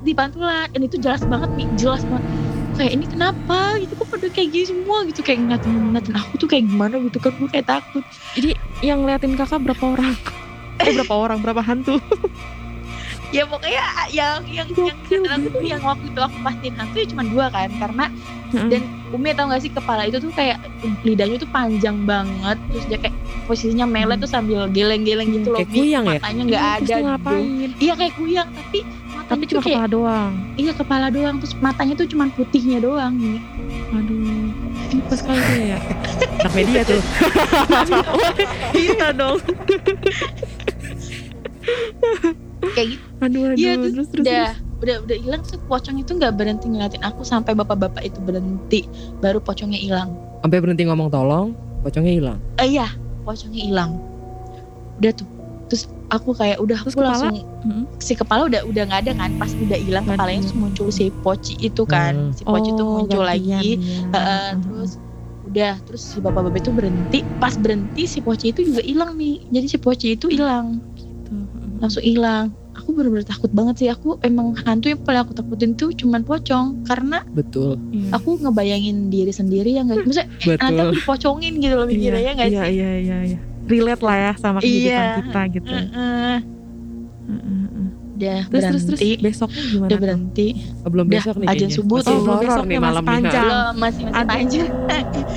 Speaker 3: di pantulan dan itu jelas banget nih jelas banget kayak ini kenapa gitu kok pada kayak gini semua gitu kayak ngeliatin ngeliatin aku tuh kayak gimana gitu kan gue kayak takut
Speaker 1: Jadi yang ngeliatin kakak berapa orang? [laughs] Eh berapa orang? Berapa hantu? [laughs]
Speaker 3: ya pokoknya yang yang yang tuh yang waktu itu aku pastiin hantu ya cuma dua kan karena dan Umi tau gak sih kepala itu tuh kayak lidahnya tuh panjang banget terus dia kayak posisinya melet tuh sambil geleng-geleng gitu loh
Speaker 2: Kayak kuyang ya?
Speaker 3: matanya nggak
Speaker 1: Terus
Speaker 3: ada gitu. iya kayak kuyang tapi matanya
Speaker 1: Tapi cuma
Speaker 3: kayak
Speaker 1: kepala doang.
Speaker 3: iya kepala doang terus matanya tuh cuma putihnya doang nih
Speaker 1: Aduh. Tipe sekali dia ya. [laughs]
Speaker 2: Anak media tuh. [laughs] [laughs]
Speaker 1: Iya dong.
Speaker 3: kayak gitu
Speaker 1: Aduh aduh.
Speaker 3: Iya, terus
Speaker 1: terus terus.
Speaker 3: udah udah udah hilang tuh pocong itu nggak berhenti ngeliatin aku sampai bapak-bapak itu berhenti baru pocongnya hilang
Speaker 2: Sampai berhenti ngomong tolong, pocongnya hilang.
Speaker 3: eh iya pocongnya hilang udah tuh terus aku kayak udah
Speaker 1: Terus
Speaker 3: aku
Speaker 1: kepala?
Speaker 3: langsung
Speaker 1: Mm-mm.
Speaker 3: si kepala udah udah nggak ada kan pas udah hilang kepalanya terus muncul si poci itu kan
Speaker 2: Hmm.
Speaker 3: si poci itu
Speaker 1: Oh,
Speaker 3: muncul
Speaker 1: gantian
Speaker 3: lagi
Speaker 1: dia.
Speaker 3: Heeh, terus udah terus si bapak-bapak itu berhenti pas berhenti si poci itu juga hilang nih jadi si poci itu hilang
Speaker 1: Tuh, mm-mm.
Speaker 3: langsung hilang aku bener-bener takut banget sih aku emang hantu yang paling aku takutin tuh cuman pocong karena
Speaker 2: Betul.
Speaker 1: Iya.
Speaker 3: aku ngebayangin diri sendiri yang nggak maksudnya nanti
Speaker 2: Betul.
Speaker 3: aku dipocongin gitu loh mikirnya ya nggak
Speaker 1: iya,
Speaker 3: sih
Speaker 1: iya iya iya. Relate lah ya sama kehidupan
Speaker 3: Iya.
Speaker 1: kita gitu.
Speaker 3: Heeh.
Speaker 1: Mm-mm.
Speaker 3: udah
Speaker 1: Terus terus terus
Speaker 3: berhenti
Speaker 1: besoknya gimana?
Speaker 3: udah berhenti
Speaker 2: Oh, belum
Speaker 3: Udah,
Speaker 2: besok nih kayaknya.
Speaker 3: subuh
Speaker 2: Masih
Speaker 3: tuh.
Speaker 1: Oh, belum besoknya
Speaker 2: nih
Speaker 1: masih
Speaker 2: malam
Speaker 1: panjang.
Speaker 3: Belum masih masih
Speaker 1: Aduh.
Speaker 3: panjang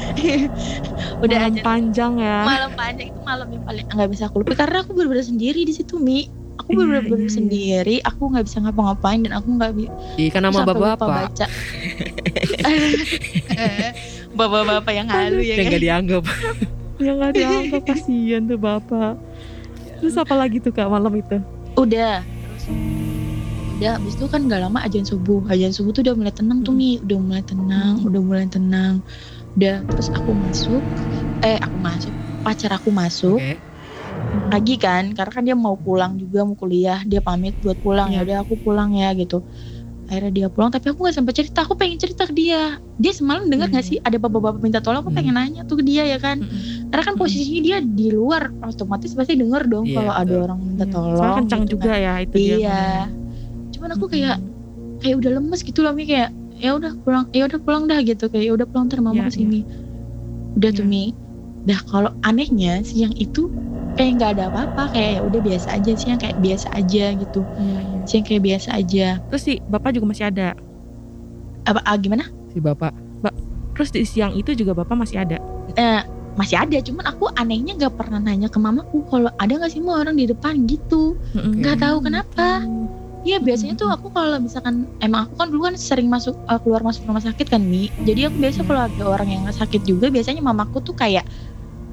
Speaker 3: [laughs] udah
Speaker 1: Malam
Speaker 3: aja
Speaker 1: panjang ya.
Speaker 3: malam panjang itu malam yang paling nggak bisa aku lupa karena aku bener-bener sendiri di situ mi aku bener-bener
Speaker 1: iya,
Speaker 3: sendiri aku nggak bisa ngapa-ngapain dan aku nggak bisa
Speaker 2: Iya kan nama bapak-bapak
Speaker 3: baca [laughs] bapak-bapak yang halu ya
Speaker 2: yang
Speaker 3: kan
Speaker 2: gak dianggap. [laughs]
Speaker 1: Yang gak dianggap kasihan tuh bapak. Terus apa lagi tuh kak malam itu?
Speaker 3: udah udah habis itu kan nggak lama ajan subuh ajan subuh tuh udah mulai tenang tuh
Speaker 1: Hmm.
Speaker 3: mi udah mulai tenang udah mulai tenang udah terus aku masuk eh aku masuk pacar aku masuk
Speaker 2: Oke.
Speaker 3: Lagi kan karena kan dia mau pulang juga mau kuliah dia pamit buat pulang ya udah aku pulang ya gitu akhirnya dia pulang tapi aku nggak sempat cerita aku pengen cerita ke dia dia semalam dengar nggak
Speaker 1: Hmm.
Speaker 3: sih ada bapak-bapak minta tolong aku
Speaker 2: Hmm.
Speaker 3: pengen nanya tuh ke dia ya kan
Speaker 1: Mm-mm.
Speaker 3: karena kan
Speaker 1: Hmm.
Speaker 3: posisinya dia di luar otomatis pasti denger dong
Speaker 2: Iya,
Speaker 3: kalau ada orang minta
Speaker 1: Iya,
Speaker 3: tolong
Speaker 1: Soalnya kencang
Speaker 3: gitu
Speaker 1: juga
Speaker 3: kan.
Speaker 1: ya itu dia.
Speaker 3: iya cuman aku kayak kayak udah lemes gitu loh mi kayak ya udah pulang ya udah pulang dah gitu kayak ya udah pulang mama
Speaker 1: Iya,
Speaker 3: ke sini udah tuh
Speaker 1: Iya.
Speaker 3: mi dah kalau anehnya siang itu kayak nggak ada apa-apa kayak ya udah biasa aja sih yang kayak biasa aja gitu
Speaker 1: Iya, iya.
Speaker 3: siang kayak biasa aja
Speaker 1: Terus si bapak juga masih ada.
Speaker 3: apa ah, gimana
Speaker 2: Si bapak.
Speaker 1: Terus di siang itu juga bapak masih ada.
Speaker 3: eh, masih ada cuman aku anehnya nggak pernah nanya ke mamaku kalau ada nggak sih mau orang di depan gitu nggak tahu kenapa Iya biasanya tuh aku kalau misalkan emang aku kan dulu kan sering masuk eh, keluar masuk rumah sakit kan Mi. Jadi aku biasa kalau ada orang yang sakit juga biasanya mamaku tuh kayak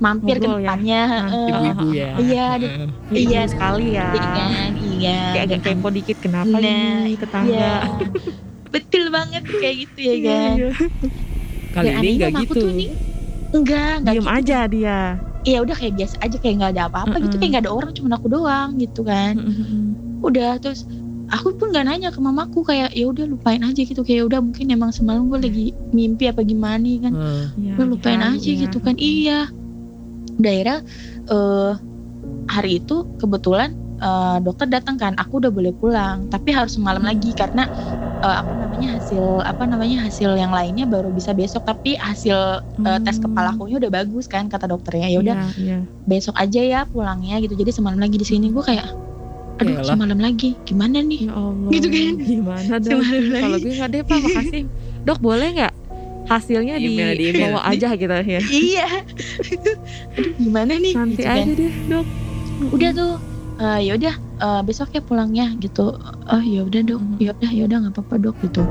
Speaker 3: mampir
Speaker 1: Ngobrol
Speaker 3: ke
Speaker 1: ya?
Speaker 3: depannya.
Speaker 2: Ibu-ibu ya.
Speaker 3: Iya, di-
Speaker 1: Iya
Speaker 3: Iya.
Speaker 1: sekali ya.
Speaker 3: Kan iya.
Speaker 1: Kayak agak kepo dikit kenapa
Speaker 3: Nah,
Speaker 1: ini tetangga.
Speaker 3: Iya. [laughs] Betul banget kayak gitu ya
Speaker 1: Iya,
Speaker 3: kan.
Speaker 1: iya.
Speaker 2: Kali
Speaker 3: Ya,
Speaker 2: ini
Speaker 3: anehnya
Speaker 2: nggak
Speaker 3: mamaku
Speaker 2: gitu.
Speaker 3: tuh nih enggak, enggak
Speaker 1: Diem
Speaker 3: gitu.
Speaker 1: aja dia.
Speaker 3: Iya udah kayak biasa aja kayak nggak ada apa-apa gitu
Speaker 1: Mm-mm.
Speaker 3: kayak nggak ada orang cuma aku doang gitu kan.
Speaker 1: Mm-mm.
Speaker 3: Udah terus aku pun nggak nanya ke mamaku kayak ya udah lupain aja gitu kayak udah mungkin emang semalam gue lagi mimpi apa gimana kan
Speaker 2: Hmm.
Speaker 1: Iya,
Speaker 3: udah lupain
Speaker 1: dihari
Speaker 3: aja
Speaker 1: ya.
Speaker 3: gitu kan iya daerah eh hari itu kebetulan eh, dokter datang kan aku udah boleh pulang tapi harus semalam lagi karena eh, apa namanya hasil apa namanya hasil yang lainnya baru bisa besok tapi hasil tes
Speaker 1: Hmm.
Speaker 3: kepala akunya udah bagus kan kata dokternya ya udah
Speaker 1: Iya, iya.
Speaker 3: besok aja ya pulangnya gitu jadi semalam lagi di sini gue kayak aduh
Speaker 2: Yalah.
Speaker 3: semalam lagi gimana nih
Speaker 1: Ya Allah.
Speaker 3: Gitu kan?
Speaker 1: Gimana dong? Kalau gue nggak deh pak, makasih. [laughs] Dok boleh nggak hasilnya di,
Speaker 2: Email, di email.
Speaker 1: bawa aja gitu ya?
Speaker 3: iya [laughs] aduh gimana nih
Speaker 1: Nanti
Speaker 3: gitu kan.
Speaker 1: aja deh dok.
Speaker 3: udah tuh eh, ya udah eh, besok ya pulangnya gitu oh ya udah dok
Speaker 1: Mhm.
Speaker 3: ya udah ya udah nggak apa-apa dok gitu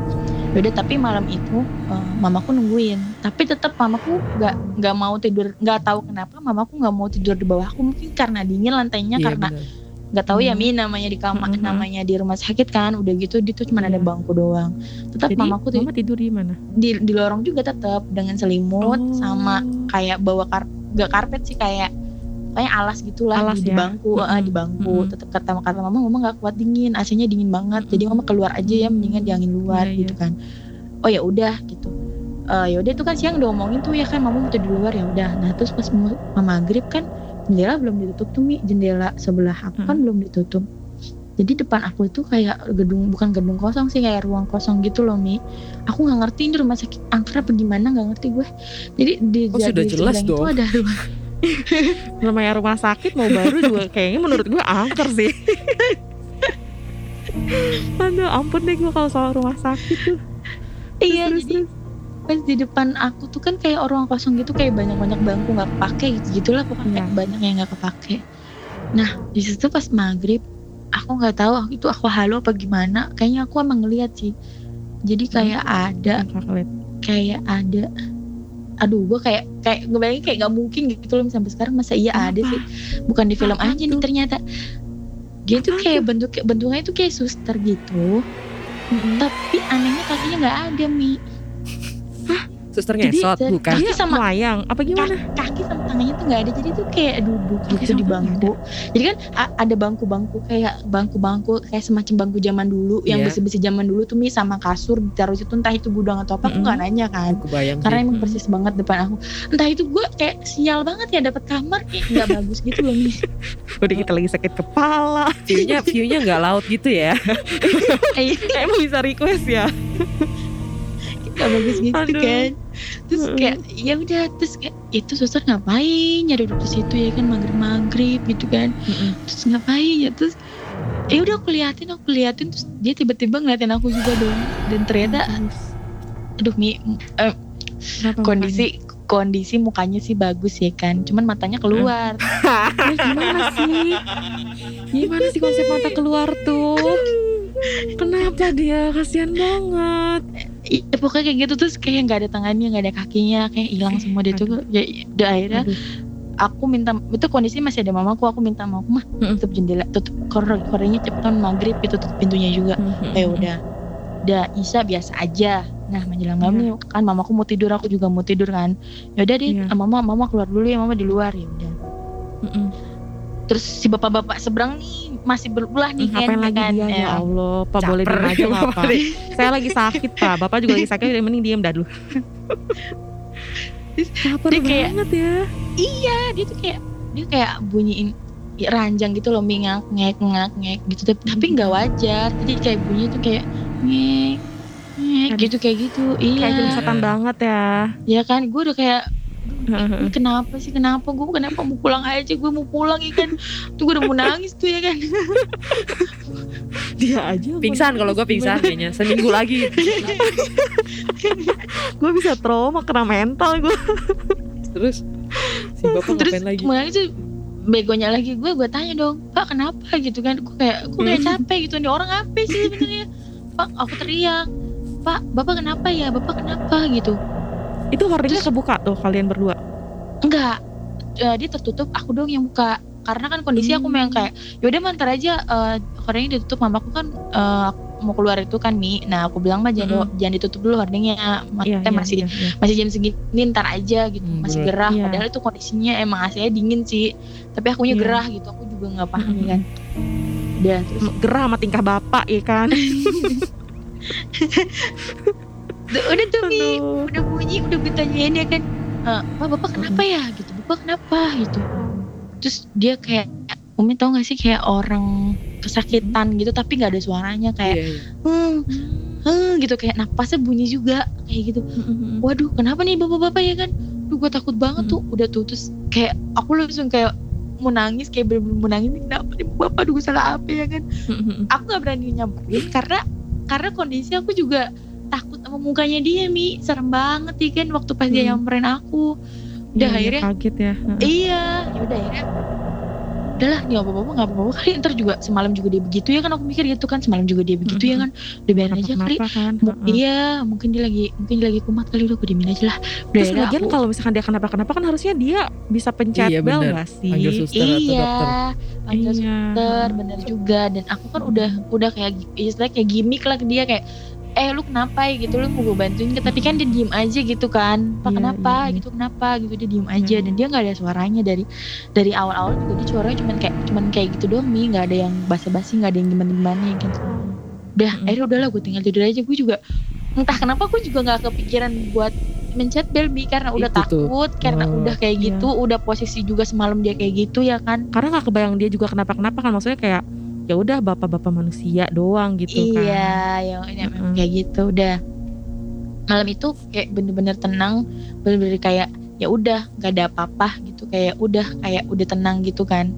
Speaker 3: ya udah tapi malam itu eh, mamaku nungguin tapi tetap mamaku nggak nggak mau tidur nggak tahu kenapa mamaku nggak mau tidur di bawahku mungkin karena dingin lantainya
Speaker 2: Iya,
Speaker 3: karena
Speaker 2: benar.
Speaker 3: Nggak tahu ya
Speaker 1: Hmm.
Speaker 3: mi namanya di kamar
Speaker 1: Mhm.
Speaker 3: namanya di rumah sakit kan udah gitu di tuh cuma ada
Speaker 1: Iya.
Speaker 3: bangku doang tetap
Speaker 1: Jadi
Speaker 3: mamaku tuh
Speaker 1: mama tidur di mana?
Speaker 3: di di lorong juga tetap dengan selimut
Speaker 1: Oh.
Speaker 3: sama kayak bawa kar gak karpet sih kayak kayak alas gitulah
Speaker 1: Alas
Speaker 3: di, di
Speaker 1: ya?
Speaker 3: bangku
Speaker 1: Mm-mm.
Speaker 3: eh, di bangku
Speaker 1: Mm-mm.
Speaker 3: tetap kata kata mama mama nggak kuat dingin AC-nya dingin banget jadi mama keluar aja ya mendingan di angin luar
Speaker 1: Iya,
Speaker 3: gitu kan oh ya udah gitu Eh ya udah itu kan siang udah ngomongin tuh ya kan mama mau tidur di luar ya udah nah terus pas mau mama maghrib kan jendela belum ditutup tuh mi. Jendela sebelah aku kan belum ditutup. Jadi depan aku itu kayak gedung bukan gedung kosong sih kayak ruang kosong gitu loh mi. Aku nggak ngerti ini rumah sakit angker apa gimana nggak ngerti gue. Jadi di
Speaker 2: Oh, sudah
Speaker 3: di
Speaker 2: jelas
Speaker 3: sebelah itu
Speaker 2: dong.
Speaker 3: ada ruang [laughs]
Speaker 1: namanya rumah sakit mau baru juga kayaknya menurut gue angker sih. [laughs] Aduh ampun deh gue kalau soal rumah sakit tuh.
Speaker 3: Iya
Speaker 1: Terus,
Speaker 3: jadi pas di depan aku tuh kan kayak ruang kosong gitu kayak banyak banyak bangku nggak kepake gitu. Gitulah pokoknya
Speaker 1: Iya.
Speaker 3: banyak yang nggak kepake. Nah di situ pas maghrib aku nggak tahu itu aku halu apa gimana. Kayaknya aku emang ngeliat sih. Jadi kayak ada kayak ada aduh gue kayak kayak ngebayangin kayak nggak mungkin gitu loh sampai sekarang masa iya ada
Speaker 1: Apa?
Speaker 3: sih. Bukan di film
Speaker 1: Apa
Speaker 3: aja nih ternyata. Dia tuh kayak bentuk bentuknya itu kayak suster gitu. Tapi anehnya kakinya nggak ada mi
Speaker 2: Suster
Speaker 3: Jadi,
Speaker 2: ngesot
Speaker 3: dari-
Speaker 2: bukan.
Speaker 3: Kaki sama-
Speaker 1: melayang apa gimana?
Speaker 3: Ka- kaki sama tangannya tuh nggak ada jadi tuh kayak duduk
Speaker 1: Kaki
Speaker 3: gitu di bangku jadi kan ada bangku-bangku kayak bangku-bangku kayak semacam bangku zaman dulu yang
Speaker 2: Iya.
Speaker 3: besi-besi zaman dulu tuh mi sama kasur ditaruh situ entah itu gudang atau apa aku
Speaker 1: Mm-mm.
Speaker 3: nggak nanya kan
Speaker 2: Aku bayang
Speaker 3: karena
Speaker 2: sih.
Speaker 3: emang
Speaker 1: Hmm.
Speaker 3: persis banget depan aku entah itu gue kayak sial banget ya dapat kamar kayak nggak [laughs] bagus gitu loh mi
Speaker 1: Udah kita lagi sakit kepala [laughs]
Speaker 2: View-nya view-nya nggak laut gitu ya. [laughs]
Speaker 3: Eh,
Speaker 1: Emang bisa request ya
Speaker 3: nggak bagus gitu
Speaker 1: Aduh.
Speaker 3: kan terus kayak ya udah terus kayak itu suster ngapain ya duduk di situ ya kan maghrib maghrib gitu kan terus ngapain ya terus ya udah aku liatin aku liatin terus dia tiba-tiba ngeliatin aku juga dong dan ternyata aduh mi eh,
Speaker 1: Kenapa
Speaker 3: kondisi kondisi mukanya sih bagus ya kan cuman matanya keluar
Speaker 1: mukanya? Eh, gimana sih? Gimana sih konsep mata keluar tuh? [laughs] Kenapa dia? Kasihan banget.
Speaker 3: Iya, pokoknya kayak gitu. Terus kayak nggak ada tangannya nggak ada kakinya kayak hilang semua dia tuh ya udah akhirnya aku minta itu kondisi masih ada mamaku aku minta mamaku mah tutup jendela tutup kor korenya cepetan maghrib itu tutup pintunya juga. Eh udah. Udah Isa biasa aja. Nah menjelang malam nih, kan mamaku mau tidur aku juga mau tidur kan. Ya udah deh
Speaker 1: Iya.
Speaker 3: ah, mama mama keluar dulu ya mama di luar ya udah. Terus si bapak-bapak seberang nih masih berbelah nih kan,
Speaker 1: Ngapain lagi
Speaker 3: kan?
Speaker 1: dia? Ya Allah Pak boleh
Speaker 2: Caper.
Speaker 1: diem aja apa Saya lagi sakit Pak. Bapak juga lagi sakit Udah mending diem dah dulu. [laughs] Caper
Speaker 3: Dia kayak-
Speaker 1: banget ya.
Speaker 3: Iya, dia tuh kayak dia kayak bunyiin ya, ranjang gitu loh mingak ngek ngak ngek gitu. Tapi tapi nggak wajar. Jadi kayak bunyi tuh kayak ngek ngek gitu kayak gitu.
Speaker 1: Kayak
Speaker 3: iya.
Speaker 1: film setan banget ya.
Speaker 3: Ya kan? Gue udah kayak "Ini kenapa sih? Kenapa? Gue kenapa mau pulang aja gue mau pulang ya kan? Tuh gue udah mau nangis tuh ya kan?
Speaker 1: Dia aja
Speaker 2: Pingsan kalau gue pingsan kayaknya. Seminggu lagi.
Speaker 1: Gue bisa trauma Kena mental gue
Speaker 2: Terus? Si bapak
Speaker 3: terus
Speaker 2: ngapain lagi?
Speaker 3: mau nangis tuh begonya lagi gue gue tanya dong pak kenapa? gitu kan. Gue kayak gue kayak capek gitu nih orang apa sih sebenarnya? Pak aku teriak pak bapak kenapa ya? Bapak kenapa? gitu
Speaker 1: Itu hordingnya kebuka tuh Kalian berdua?
Speaker 3: Enggak. Eh, dia tertutup aku dong yang buka. Karena kan kondisi aku
Speaker 1: Hmm.
Speaker 3: memang kayak yaudah mantar aja eh hordingnya ditutup mamaku kan eh, mau keluar itu kan mi. Nah aku bilang mah jangan jangan ditutup dulu hordingnya Ma-
Speaker 1: Iya iya,
Speaker 3: masih
Speaker 1: iya, iya.
Speaker 3: masih jam segini ntar aja gitu.
Speaker 2: Hmm,
Speaker 3: masih gerah.
Speaker 1: Iya.
Speaker 3: padahal itu kondisinya emang AC-nya dingin sih. Tapi akunya
Speaker 1: Iya.
Speaker 3: gerah gitu. Aku juga nggak paham
Speaker 1: Mm-mm.
Speaker 3: kan. Udah terus.
Speaker 1: Gerah sama tingkah bapak ya kan [laughs]
Speaker 3: udah tuh mi.
Speaker 1: Aduh.
Speaker 3: udah bunyi udah ditanyain ya kan. "Eh, Pak bapak kenapa ya? Gitu bapak kenapa? Gitu. Terus dia kayak Umi tau gak sih kayak orang kesakitan gitu tapi nggak ada suaranya kayak
Speaker 2: Iya, iya.
Speaker 3: hmm, hmm, gitu kayak napasnya bunyi juga kayak gitu. Waduh kenapa nih bapak-bapak ya kan? Duh gue takut banget tuh. Udah tuh terus kayak aku langsung kayak mau nangis kayak bener-bener mau nangis kenapa nih bapak? Duh salah apa ya kan? Aku nggak berani nyamperin karena karena kondisi aku juga takut sama mukanya dia mi. Serem banget ya kan waktu pas dia
Speaker 1: Hmm.
Speaker 3: nyamperin aku. Udah
Speaker 1: Iya, iya,
Speaker 3: akhirnya
Speaker 1: kaget ya.
Speaker 3: Iya ya udah akhirnya udahlah nggak apa-apa nggak apa-apa. Kali ntar juga semalam juga dia begitu ya kan aku mikir gitu kan semalam juga dia begitu ya kan. Udah biarin aja kali
Speaker 1: kan?
Speaker 3: Iya mungkin dia lagi mungkin dia lagi kumat kali udah aku diemin aja lah. Udah
Speaker 1: Terus
Speaker 3: ya
Speaker 1: lagian
Speaker 3: aku-
Speaker 1: kalau misalkan dia kenapa-kenapa kan harusnya dia bisa pencet
Speaker 2: Iya,
Speaker 1: bel nggak sih?
Speaker 2: Panggil suster atau
Speaker 3: iya
Speaker 2: dokter.
Speaker 3: panggil
Speaker 1: Iya.
Speaker 3: suster bener juga. Dan aku kan udah udah kayak istilahnya kayak gimmick lah ke dia kayak eh lu kenapa ya gitu lu mau gue bantuin ke tapi kan dia diem aja gitu kan. Pak
Speaker 1: Iya,
Speaker 3: kenapa?
Speaker 1: iya, iya.
Speaker 3: gitu kenapa? Gitu dia diem aja.
Speaker 1: Iya.
Speaker 3: dan dia nggak ada suaranya dari dari awal-awal juga. Dia suaranya cuman kayak cuman kayak gitu doang mi. Nggak ada yang basa-basi nggak ada yang gimana gimana gitu udah
Speaker 1: Mm-mm.
Speaker 3: akhirnya udahlah gue tinggal tidur aja. Gue juga entah kenapa gue juga nggak kepikiran buat mencet Belbi karena udah
Speaker 2: Itu tuh.
Speaker 3: takut karena
Speaker 2: Oh,
Speaker 3: udah kayak
Speaker 1: iya.
Speaker 3: gitu udah posisi juga semalam dia kayak gitu ya kan.
Speaker 1: Karena nggak kebayang dia juga kenapa-kenapa kan. Maksudnya kayak ya udah bapak-bapak manusia doang gitu kan.
Speaker 3: Iya, yang ini memang
Speaker 1: Mm-mm.
Speaker 3: kayak gitu udah. Malam itu kayak bener-bener tenang, bener-bener kayak ya udah nggak ada apa-apa gitu kayak udah kayak udah tenang gitu kan.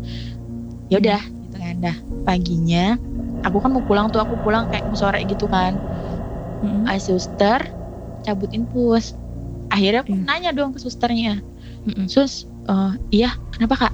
Speaker 3: Ya udah gitu kan. Dah paginya aku kan mau pulang tuh aku pulang kayak sore gitu kan.
Speaker 1: Mm-mm.
Speaker 3: Ah, suster cabut infus. Akhirnya aku
Speaker 1: Iya.
Speaker 3: nanya dong ke susternya.
Speaker 1: Mm-mm.
Speaker 3: Sus, eh, iya kenapa kak?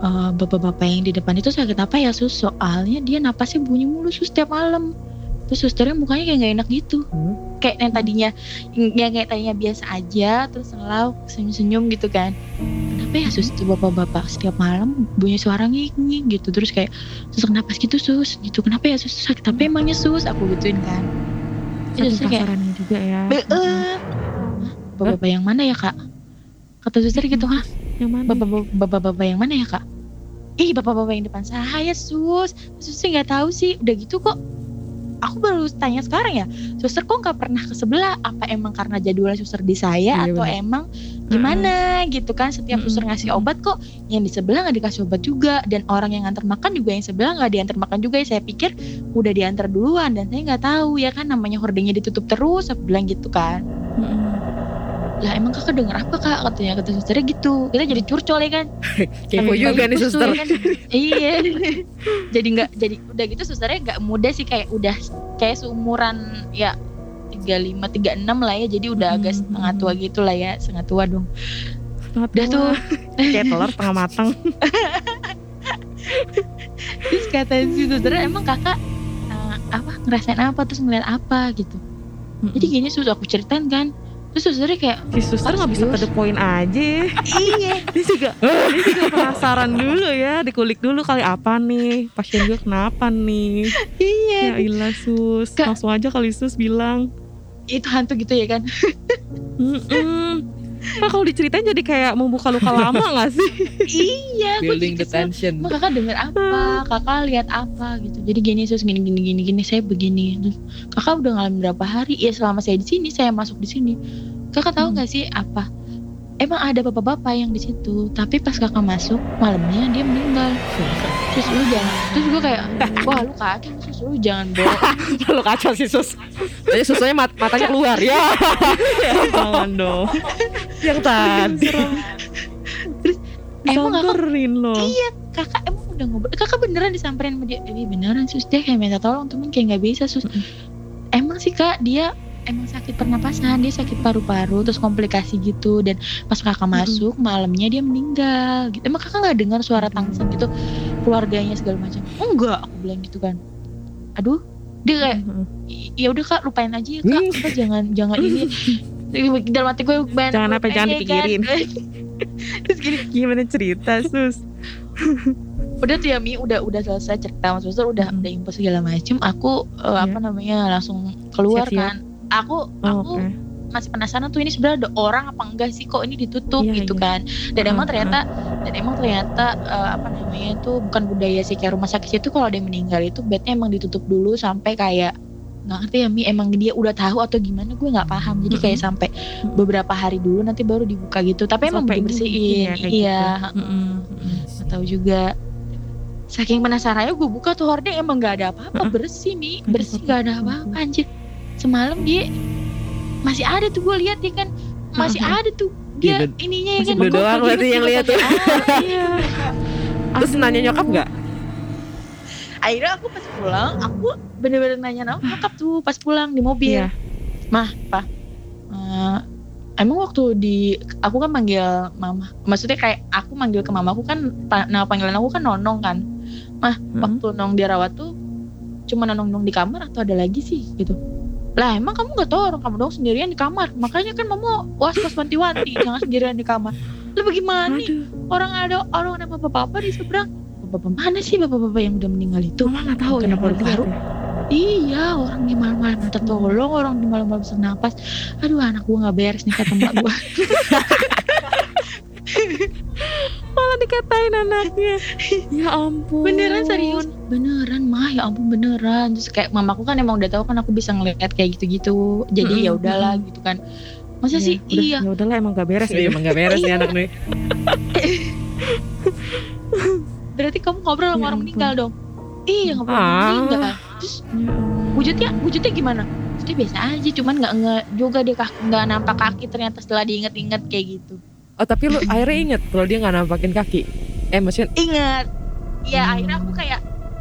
Speaker 3: Eh, bapak-bapak yang di depan itu sakit apa ya sus? Soalnya dia napasnya bunyi mulu sus tiap malam. Terus susternya mukanya kayak gak enak gitu.
Speaker 2: Hmm.
Speaker 3: Kayak yang tadinya, yang kayak tadinya biasa aja, terus selalu senyum-senyum gitu kan. Kenapa ya sus itu bapak-bapak setiap malam bunyi suara nging gitu. Terus kayak sesak napas gitu sus. Gitu kenapa ya sus sakit apa emangnya sus? Aku gituin kan. Terus kayak
Speaker 1: juga ya.
Speaker 3: Bapak-bapak yang mana ya kak? Kata suster gitu, hah?
Speaker 1: Yang mana?
Speaker 3: Bapak-bapak yang mana ya kak? Ih bapak-bapak yang depan saya sus Suster nggak tahu sih Udah gitu kok Aku baru tanya sekarang ya Suster kok nggak pernah ke sebelah Apa emang karena jadwalnya suster di saya
Speaker 2: Iya,
Speaker 3: Atau
Speaker 2: bener.
Speaker 3: emang gimana gitu kan Setiap suster
Speaker 1: Mm-mm.
Speaker 3: ngasih obat kok Yang di sebelah nggak dikasih obat juga Dan orang yang nganter makan juga yang sebelah nggak diantar makan juga Saya pikir udah diantar duluan Dan saya nggak tahu ya kan Namanya hordingnya ditutup terus bilang gitu kan
Speaker 1: Mm-mm.
Speaker 3: Lah emang kakak denger apa kak? Katanya kata susternya gitu. Kita jadi curcol ya kan? [laughs]
Speaker 2: Kepo juga nih suster.
Speaker 3: ya kan? iya. [laughs] Jadi nggak jadi udah gitu susternya nggak muda sih kayak udah kayak seumuran ya 35 36 lah ya. Jadi udah agak
Speaker 1: Hmm.
Speaker 3: setengah tua gitu lah ya. Setengah tua dong.
Speaker 1: Setengah
Speaker 3: udah
Speaker 1: tua.
Speaker 3: tuh. [laughs]
Speaker 1: Kayak telur setengah matang.
Speaker 3: terus kata si susternya emang kakak eh, apa ngerasain apa? Terus ngeliat apa? Gitu. Jadi gini sus aku ceritain kan terus susternya kayak
Speaker 1: si suster nggak bisa to the point aja.
Speaker 3: iya [laughs]
Speaker 1: dia juga dia juga penasaran dulu ya, dikulik dulu kali apa nih pasien gue kenapa nih.
Speaker 3: iya
Speaker 1: Ya ilah sus,
Speaker 3: Kak.
Speaker 1: langsung aja kali sus bilang.
Speaker 3: itu hantu gitu ya kan [laughs]
Speaker 1: Mm-mm. Nah, [laughs] kalau diceritain jadi kayak membuka luka lama [laughs] gak sih?
Speaker 3: iya aku
Speaker 2: Building
Speaker 3: juga
Speaker 2: the tension.
Speaker 3: Kakak denger apa? Kakak lihat apa gitu. Jadi gini sus gini gini gini gini saya begini. Terus kakak udah ngalamin berapa hari? Ya selama saya di sini, saya masuk di sini. Kakak tahu
Speaker 1: Hmm.
Speaker 3: nggak sih apa? Emang ada bapak-bapak yang di situ, tapi pas kakak masuk malamnya dia meninggal. Terus lu jangan, terus gue kayak, wah lu kacau sus lu jangan bohong. [laughs]
Speaker 1: Lu kacau sih sus.
Speaker 2: Tadi susunya mat- matanya keluar ya. [laughs]
Speaker 1: Jangan dong. Yang tadi.
Speaker 3: Emang kakak
Speaker 1: Disamperin loh.
Speaker 3: Iya, kakak emang udah ngobrol. Kakak beneran disamperin sama dia. Eh beneran sus dia kayak minta tolong, temen kayak nggak bisa sus. Emang sih kak dia emang sakit pernapasan, dia sakit paru-paru, terus komplikasi gitu. Dan pas kakak masuk malamnya dia meninggal. Gitu. Emang kakak nggak dengar suara tangisan gitu keluarganya segala macam? Enggak, aku bilang gitu kan. Aduh, dia kayak
Speaker 1: Mm-mm.
Speaker 3: "I- ya udah kak lupain aja ya kak, Kita jangan jangan ini. [laughs] Dalam hati gue banyak
Speaker 1: Jangan apa, jangan
Speaker 3: lupain ya, kan.
Speaker 1: dipikirin. [laughs]
Speaker 3: terus gini
Speaker 1: Gimana cerita sus?
Speaker 3: udah tuh ya Mi udah udah selesai cerita suster udah
Speaker 1: Mm.
Speaker 3: udah info segala macem aku eh,
Speaker 1: Iya.
Speaker 3: apa namanya langsung keluar
Speaker 1: Siap-siap.
Speaker 3: kan aku
Speaker 1: Oh,
Speaker 3: aku
Speaker 1: Oke.
Speaker 3: masih penasaran tuh ini sebenarnya ada orang apa enggak sih? Kok ini ditutup
Speaker 1: Iya,
Speaker 3: gitu
Speaker 1: iya.
Speaker 3: kan? Dan emang
Speaker 1: Mm,
Speaker 3: ternyata dan emang ternyata eh, apa namanya tuh bukan budaya sih kayak rumah sakit itu kalau ada yang meninggal itu bednya emang ditutup dulu sampai kayak nggak ngerti ya Mi emang dia udah tahu atau gimana? Gue nggak paham. Jadi kayak sampai beberapa hari dulu nanti baru dibuka gitu. Tapi emang
Speaker 1: Sampai
Speaker 3: dibersihin
Speaker 1: ini ya,
Speaker 3: iya.
Speaker 1: gitu. Mm-mm. Mm-mm.
Speaker 3: nggak tahu juga. Saking penasarannya gue buka tuh hording emang nggak ada apa-apa. Bersih mi. Bersih nggak ada
Speaker 1: apa-apa
Speaker 3: anjir semalam dia masih ada tuh gue lihat dia kan masih
Speaker 1: Heeh.
Speaker 3: ada tuh dia
Speaker 2: Iya, dan-
Speaker 3: ininya ya
Speaker 1: Masih
Speaker 3: kan
Speaker 2: Lu doang berarti yang lihat tuh.
Speaker 3: air. [laughs]
Speaker 1: Iya.
Speaker 2: Terus
Speaker 1: Aduh.
Speaker 2: nanya nyokap nggak?
Speaker 3: akhirnya aku pas pulang aku bener-bener nanya nama nyokap tuh pas pulang di mobil
Speaker 1: Iya.
Speaker 3: mah pak eh, emang waktu di aku kan manggil mama maksudnya kayak aku manggil ke mamaku kan pa- nama panggilan aku kan nonong kan mah
Speaker 1: Hmm.
Speaker 3: waktu nong dirawat tuh cuma nonong nong di kamar atau ada lagi sih gitu lah emang kamu gak tahu orang kamu dong sendirian di kamar makanya kan mama was was wanti-wanti [laughs] jangan sendirian di kamar lu bagaimana nih orang ada orang ada bapak-bapak di seberang bapak mana sih bapak-bapak yang udah meninggal itu
Speaker 1: mama nggak tahu ya
Speaker 3: Kenapa
Speaker 1: baru
Speaker 3: baru?
Speaker 1: ya.
Speaker 3: Iya, orang di malam-malam minta tolong, orang di malam-malam sesak napas. Aduh, anak gua nggak beres nih kata mbak gua. [laughs]
Speaker 1: malah dikatain anaknya [laughs] ya ampun
Speaker 3: beneran serius, beneran mah ya ampun beneran. Terus kayak mamaku kan emang udah tahu kan aku bisa ngeliat kayak gitu-gitu. Jadi ya
Speaker 1: Mm-mm,
Speaker 3: udahlah gitu kan. Masa
Speaker 1: Iya,
Speaker 3: sih?
Speaker 1: udah,
Speaker 3: iya.
Speaker 1: ya udahlah emang gak beres
Speaker 2: Iya,
Speaker 1: ya
Speaker 2: emang gak beres nih anak nih. [laughs]
Speaker 3: Berarti kamu ngobrol sama
Speaker 1: Ya
Speaker 3: orang meninggal dong? Iya ngobrol sama orang
Speaker 2: Ah.
Speaker 3: meninggal. Terus wujudnya wujudnya gimana? Wujudnya biasa aja, cuman nggak nge juga dia nggak nampak kaki ternyata setelah diinget-inget kayak gitu.
Speaker 2: Oh tapi lu [laughs] akhirnya inget kalau dia nggak nampakin kaki. Eh maksudnya
Speaker 3: ingat ya
Speaker 2: Hmm.
Speaker 3: akhirnya aku kayak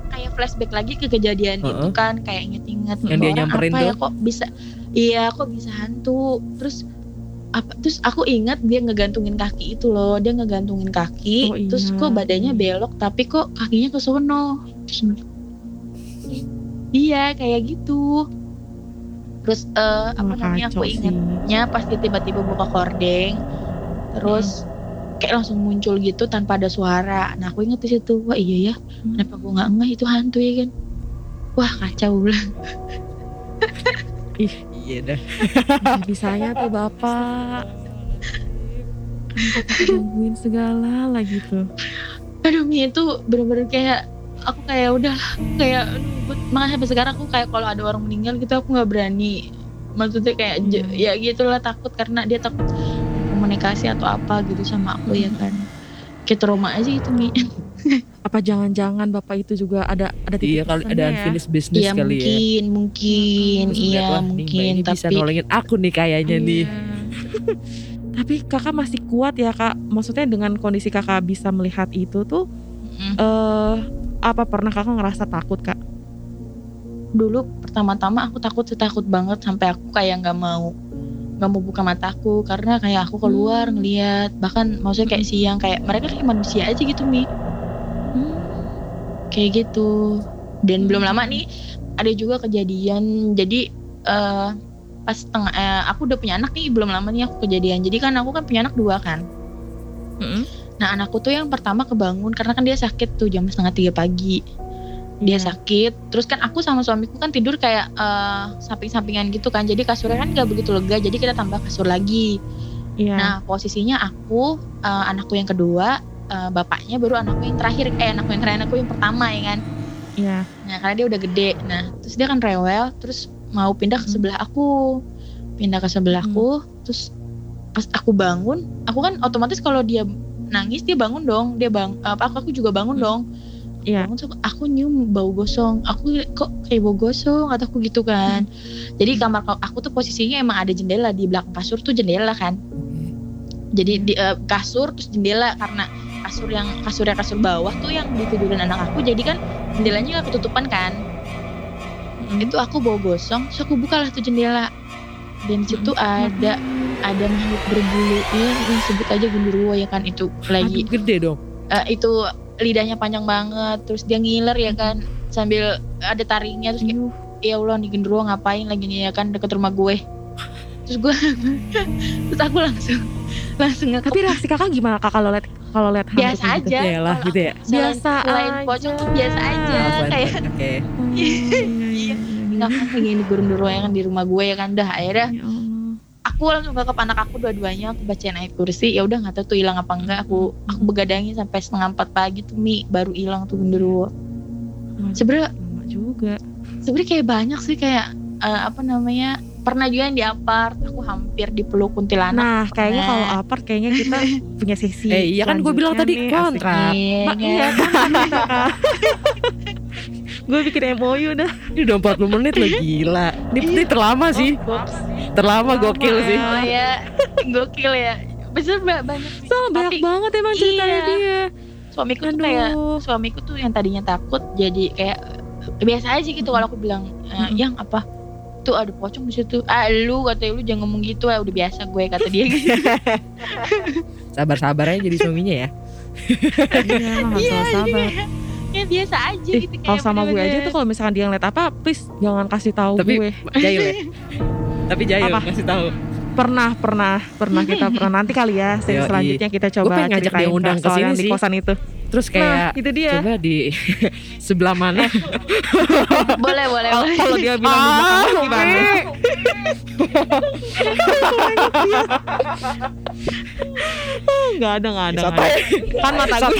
Speaker 3: kayak flashback lagi ke kejadian itu
Speaker 2: Heeh.
Speaker 3: kan kayak inget-inget
Speaker 2: Yang dia nyamperin
Speaker 3: apa ya
Speaker 2: tuh?
Speaker 3: kok bisa iya kok bisa hantu terus apa terus aku ingat dia ngegantungin kaki itu loh dia ngegantungin kaki
Speaker 1: Oh, iya.
Speaker 3: terus kok badannya belok tapi kok kakinya ke sono iya kayak gitu terus eh, apa namanya aku ingatnya pas dia tiba-tiba buka kordeng terus kayak langsung muncul gitu tanpa ada suara. Nah aku inget di situ wah iya ya
Speaker 1: Hmm.
Speaker 3: kenapa gue nggak ngeh? Itu hantu ya kan? Wah kacau lah
Speaker 2: iya dah.
Speaker 1: bisanya tuh bapak. Gangguin segala lagi tuh.
Speaker 3: Aduh Mi itu bener-bener kayak aku kayak udah lah kayak makanya sampai sekarang aku kayak kalau ada orang meninggal gitu aku nggak berani. Maksudnya kayak
Speaker 1: Hmm.
Speaker 3: ya gitulah takut karena dia takut komunikasi atau apa gitu sama aku ya kan kayak trauma aja gitu Mi [laughs]
Speaker 1: apa jangan-jangan bapak itu juga ada ada titik
Speaker 2: Iya kali ada
Speaker 1: ya?
Speaker 2: unfinished business
Speaker 3: Iya
Speaker 2: kali ya.
Speaker 3: mungkin mungkin
Speaker 2: Terus
Speaker 3: iya
Speaker 2: lihat, wah, nih, Mbak
Speaker 3: mungkin
Speaker 2: ini bisa
Speaker 3: tapi
Speaker 2: nolongin aku nih kayaknya nih.
Speaker 1: Iya. [laughs] tapi kakak masih kuat ya kak maksudnya dengan kondisi kakak bisa melihat itu tuh
Speaker 3: Mm.
Speaker 1: eh apa pernah kakak ngerasa takut kak
Speaker 3: dulu pertama-tama aku takut sih takut banget sampai aku kayak nggak mau nggak mau buka mataku karena kayak aku keluar
Speaker 1: Hmm.
Speaker 3: ngeliat bahkan maksudnya kayak siang kayak mereka kayak manusia aja gitu mi
Speaker 1: Hmm.
Speaker 3: kayak gitu dan
Speaker 1: Hmm.
Speaker 3: belum lama nih ada juga kejadian jadi eh pas tengah eh, aku udah punya anak nih belum lama nih aku kejadian jadi kan aku kan punya anak dua kan
Speaker 1: Mm-mm.
Speaker 3: nah anakku tuh yang pertama kebangun karena kan dia sakit tuh jam setengah tiga pagi dia
Speaker 1: Iya.
Speaker 3: sakit terus kan aku sama suamiku kan tidur kayak eh, samping-sampingan gitu kan jadi kasurnya kan nggak begitu lega jadi kita tambah kasur lagi
Speaker 1: Iya.
Speaker 3: nah posisinya aku eh, anakku yang kedua eh, bapaknya baru anakku yang terakhir eh anakku yang terakhir anakku yang pertama ya kan
Speaker 1: Iya.
Speaker 3: nah karena dia udah gede nah terus dia kan rewel terus mau pindah ke
Speaker 1: Hmm.
Speaker 3: sebelah aku pindah ke sebelahku terus pas aku bangun aku kan otomatis kalau dia nangis dia bangun dong dia bang apa aku, aku juga bangun
Speaker 1: Hmm.
Speaker 3: dong
Speaker 1: Iya.
Speaker 3: bangun terus aku nyium bau gosong. Aku kok kayak bau gosong? Kataku gitu kan. Jadi kamar aku tuh posisinya emang ada jendela di belakang kasur tuh jendela kan. Jadi di eh, kasur terus jendela karena kasur yang kasurnya kasur bawah tuh yang ditidurin anak aku. Jadi kan jendelanya nggak ketutupan kan.
Speaker 1: Mm.
Speaker 3: itu aku bau gosong terus aku bukalah tuh jendela. Dan situ ada ada makhluk berbulu. Ya sebut aja genderuwo ya kan itu lagi
Speaker 2: Aduh, gede dong.
Speaker 3: eh, itu lidahnya panjang banget terus dia ngiler ya kan sambil ada taringnya terus kayak ya Allah nih genderuwo ngapain lagi nih ya kan deket rumah gue terus gue [laughs] terus aku langsung langsung ngekep
Speaker 1: Tapi reaksi kakak gimana kak kalau lihat kalau lihat
Speaker 3: biasa
Speaker 1: gitu?
Speaker 3: aja
Speaker 2: Ya lah gitu ya.
Speaker 1: Biasa
Speaker 3: selain
Speaker 1: aja.
Speaker 3: pocong tuh biasa aja kayak
Speaker 2: Oke. [laughs]
Speaker 1: Iya,
Speaker 3: nggak kan kayak gini genderuwo ya kan di rumah gue ya kan dah akhirnya
Speaker 1: Ya.
Speaker 3: Aku langsung ke anak aku dua-duanya aku bacain ayat kursi ya udah nggak tahu tuh hilang apa enggak aku aku begadangin sampai setengah empat pagi tuh mi baru hilang tuh genderuwo sebenarnya
Speaker 1: Lama juga.
Speaker 3: sebenarnya kayak banyak sih kayak eh, apa namanya pernah juga yang di apart aku hampir dipeluk kuntilanak
Speaker 1: Nah, kayaknya kalau apart kayaknya kita [laughs] punya sesi.
Speaker 2: Eh, iya kan gue bilang tadi
Speaker 1: nih, asik.
Speaker 2: kontrak.
Speaker 3: Iya,
Speaker 1: iya kan. gue bikin MOU dah.
Speaker 2: Ini udah 40 menit loh gila. Ini, ini terlama sih. Terlama gokil
Speaker 1: Lama
Speaker 2: sih.
Speaker 1: ya.
Speaker 3: oh ya gokil ya [laughs] besar ba- banyak.
Speaker 1: So, banyak banget emang ceritanya
Speaker 3: Iya.
Speaker 1: dia.
Speaker 3: suamiku tuh kayak
Speaker 1: Aduh.
Speaker 3: suamiku tuh yang tadinya takut jadi kayak biasa aja gitu kalau aku bilang e, yang apa tuh ada pocong di situ ah lu kata lu jangan ngomong gitu ah udah biasa gue kata dia gitu [laughs] [laughs]
Speaker 2: Sabar-sabar aja jadi suaminya ya.
Speaker 1: Iya, nggak salah sabar.
Speaker 3: ya biasa aja gitu
Speaker 1: kalau sama gue aja tuh kalau misalkan dia ngeliat apa, please jangan kasih tahu gue.
Speaker 2: Jahil ya. Tapi Jahil
Speaker 1: Apa?
Speaker 2: kasih tahu.
Speaker 1: Pernah, pernah, pernah kita [laughs] pernah nanti kali ya. seri
Speaker 2: Yoi.
Speaker 1: selanjutnya kita coba
Speaker 2: pengen ngajak dia undang ke sini
Speaker 1: di kosan itu.
Speaker 2: Terus
Speaker 1: Nah,
Speaker 2: kayak
Speaker 1: itu dia.
Speaker 2: coba di [laughs] sebelah mana? [laughs]
Speaker 3: boleh boleh
Speaker 1: Kalau
Speaker 3: boleh.
Speaker 1: kalau dia bilang di belakang lu gimana? Enggak ada, enggak ada. nggak ada. Kan mata gue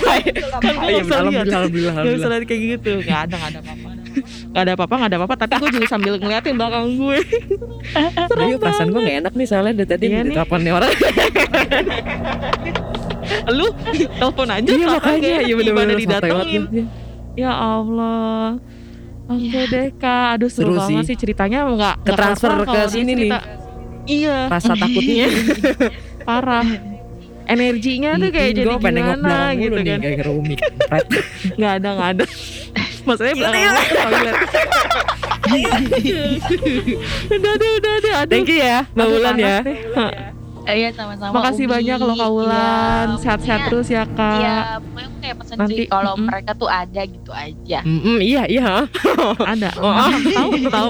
Speaker 1: kan gue
Speaker 2: Iya,
Speaker 1: nggak bisa lihat.
Speaker 2: alhamdulillah, alhamdulillah,
Speaker 1: Gak bisa lihat kayak gitu. Gak ada, gak ada apa-apa. Gak ada apa-apa, gak ada apa-apa. Tapi gue juga sambil ngeliatin belakang gue. [laughs]
Speaker 2: Iya perasaan gue gak enak nih soalnya dari tadi
Speaker 1: Iya nih.
Speaker 2: ditelepon nih orang. [laughs]
Speaker 1: Lu telepon aja.
Speaker 2: Iya
Speaker 1: lah,
Speaker 2: makanya, iya bener-bener banget.
Speaker 1: didatengin. Ya Allah. Oke deh kak, aduh seru,
Speaker 2: Seru
Speaker 1: banget
Speaker 2: sih.
Speaker 1: sih ceritanya nggak nggak
Speaker 2: ke
Speaker 1: kalau dia
Speaker 2: sini nih.
Speaker 1: Iya,
Speaker 2: Rasa takutnya. [laughs]
Speaker 1: parah. Energinya tuh kayak jadi
Speaker 2: gue pengen nengok
Speaker 1: gimana
Speaker 2: belakang
Speaker 1: gitu kan.
Speaker 2: kayak.
Speaker 1: Nggak ada, nggak ada. Maksudnya belakang gue tuh toilet. udah deh, udah deh. Aduh.
Speaker 2: Thank you ya Mbak Wulan ya.
Speaker 3: Eh, Iya sama-sama.
Speaker 1: Makasih
Speaker 3: Umi.
Speaker 1: banyak loh Kak Wulan.
Speaker 3: Iya,
Speaker 1: Sehat-sehat terus ya Kak.
Speaker 3: Iya, pokoknya kayak pesan
Speaker 1: Nanti,
Speaker 3: sih kalau
Speaker 1: mm-mm.
Speaker 3: mereka tuh ada gitu aja.
Speaker 2: Mm-mm, iya iya. [laughs]
Speaker 1: Ada.
Speaker 2: Oh, ah.
Speaker 1: tahu tahu.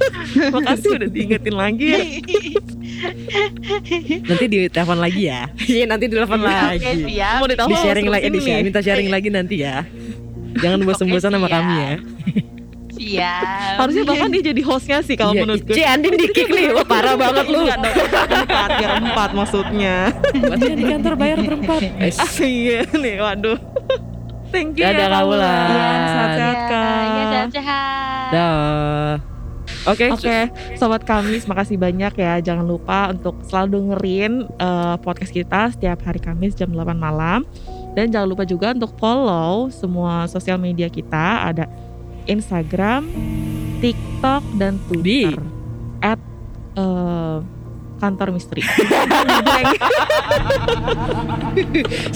Speaker 1: [laughs] Makasih udah diingetin lagi ya. [laughs]
Speaker 2: Nanti ditelepon lagi ya. Iya nanti ditelepon
Speaker 3: Oke,
Speaker 2: lagi.
Speaker 3: siap.
Speaker 1: Mau ditelepon
Speaker 2: Di sharing lagi, di
Speaker 1: sini.
Speaker 2: share, minta sharing lagi nanti ya. Jangan [laughs] bosan-bosan sama kami ya.
Speaker 3: Siap.
Speaker 1: Harusnya bahkan dia jadi hostnya sih kalau
Speaker 2: Iya,
Speaker 1: menurut gue.
Speaker 2: Ci Andin di kick nih, wah parah banget lu.
Speaker 1: Enggak dong, empat, biar empat maksudnya.
Speaker 2: Berarti di kantor bayar berempat.
Speaker 1: Ah, iya nih, waduh. Thank you
Speaker 2: Dadah,
Speaker 1: ya.
Speaker 3: Iya,
Speaker 1: Sehat-sehat Kak.
Speaker 3: Iya, sehat-sehat.
Speaker 2: Dah. Oke.
Speaker 1: Oke, sobat Kamis, makasih banyak ya. Jangan lupa untuk selalu dengerin eh, podcast kita setiap hari Kamis jam 8 malam. Dan jangan lupa juga untuk follow semua sosial media kita. Ada Instagram, TikTok, dan Twitter. At eh, kantor misteri. [laughs]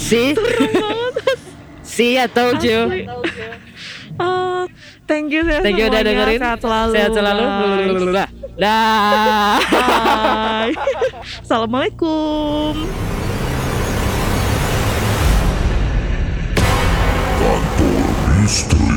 Speaker 2: See? See, I told you.
Speaker 1: Ah, thank you ya
Speaker 2: Thank you udah dengerin.
Speaker 1: Sehat selalu.
Speaker 2: Sehat selalu. Dah.
Speaker 1: Bye. [laughs] Assalamualaikum.
Speaker 4: Misteri.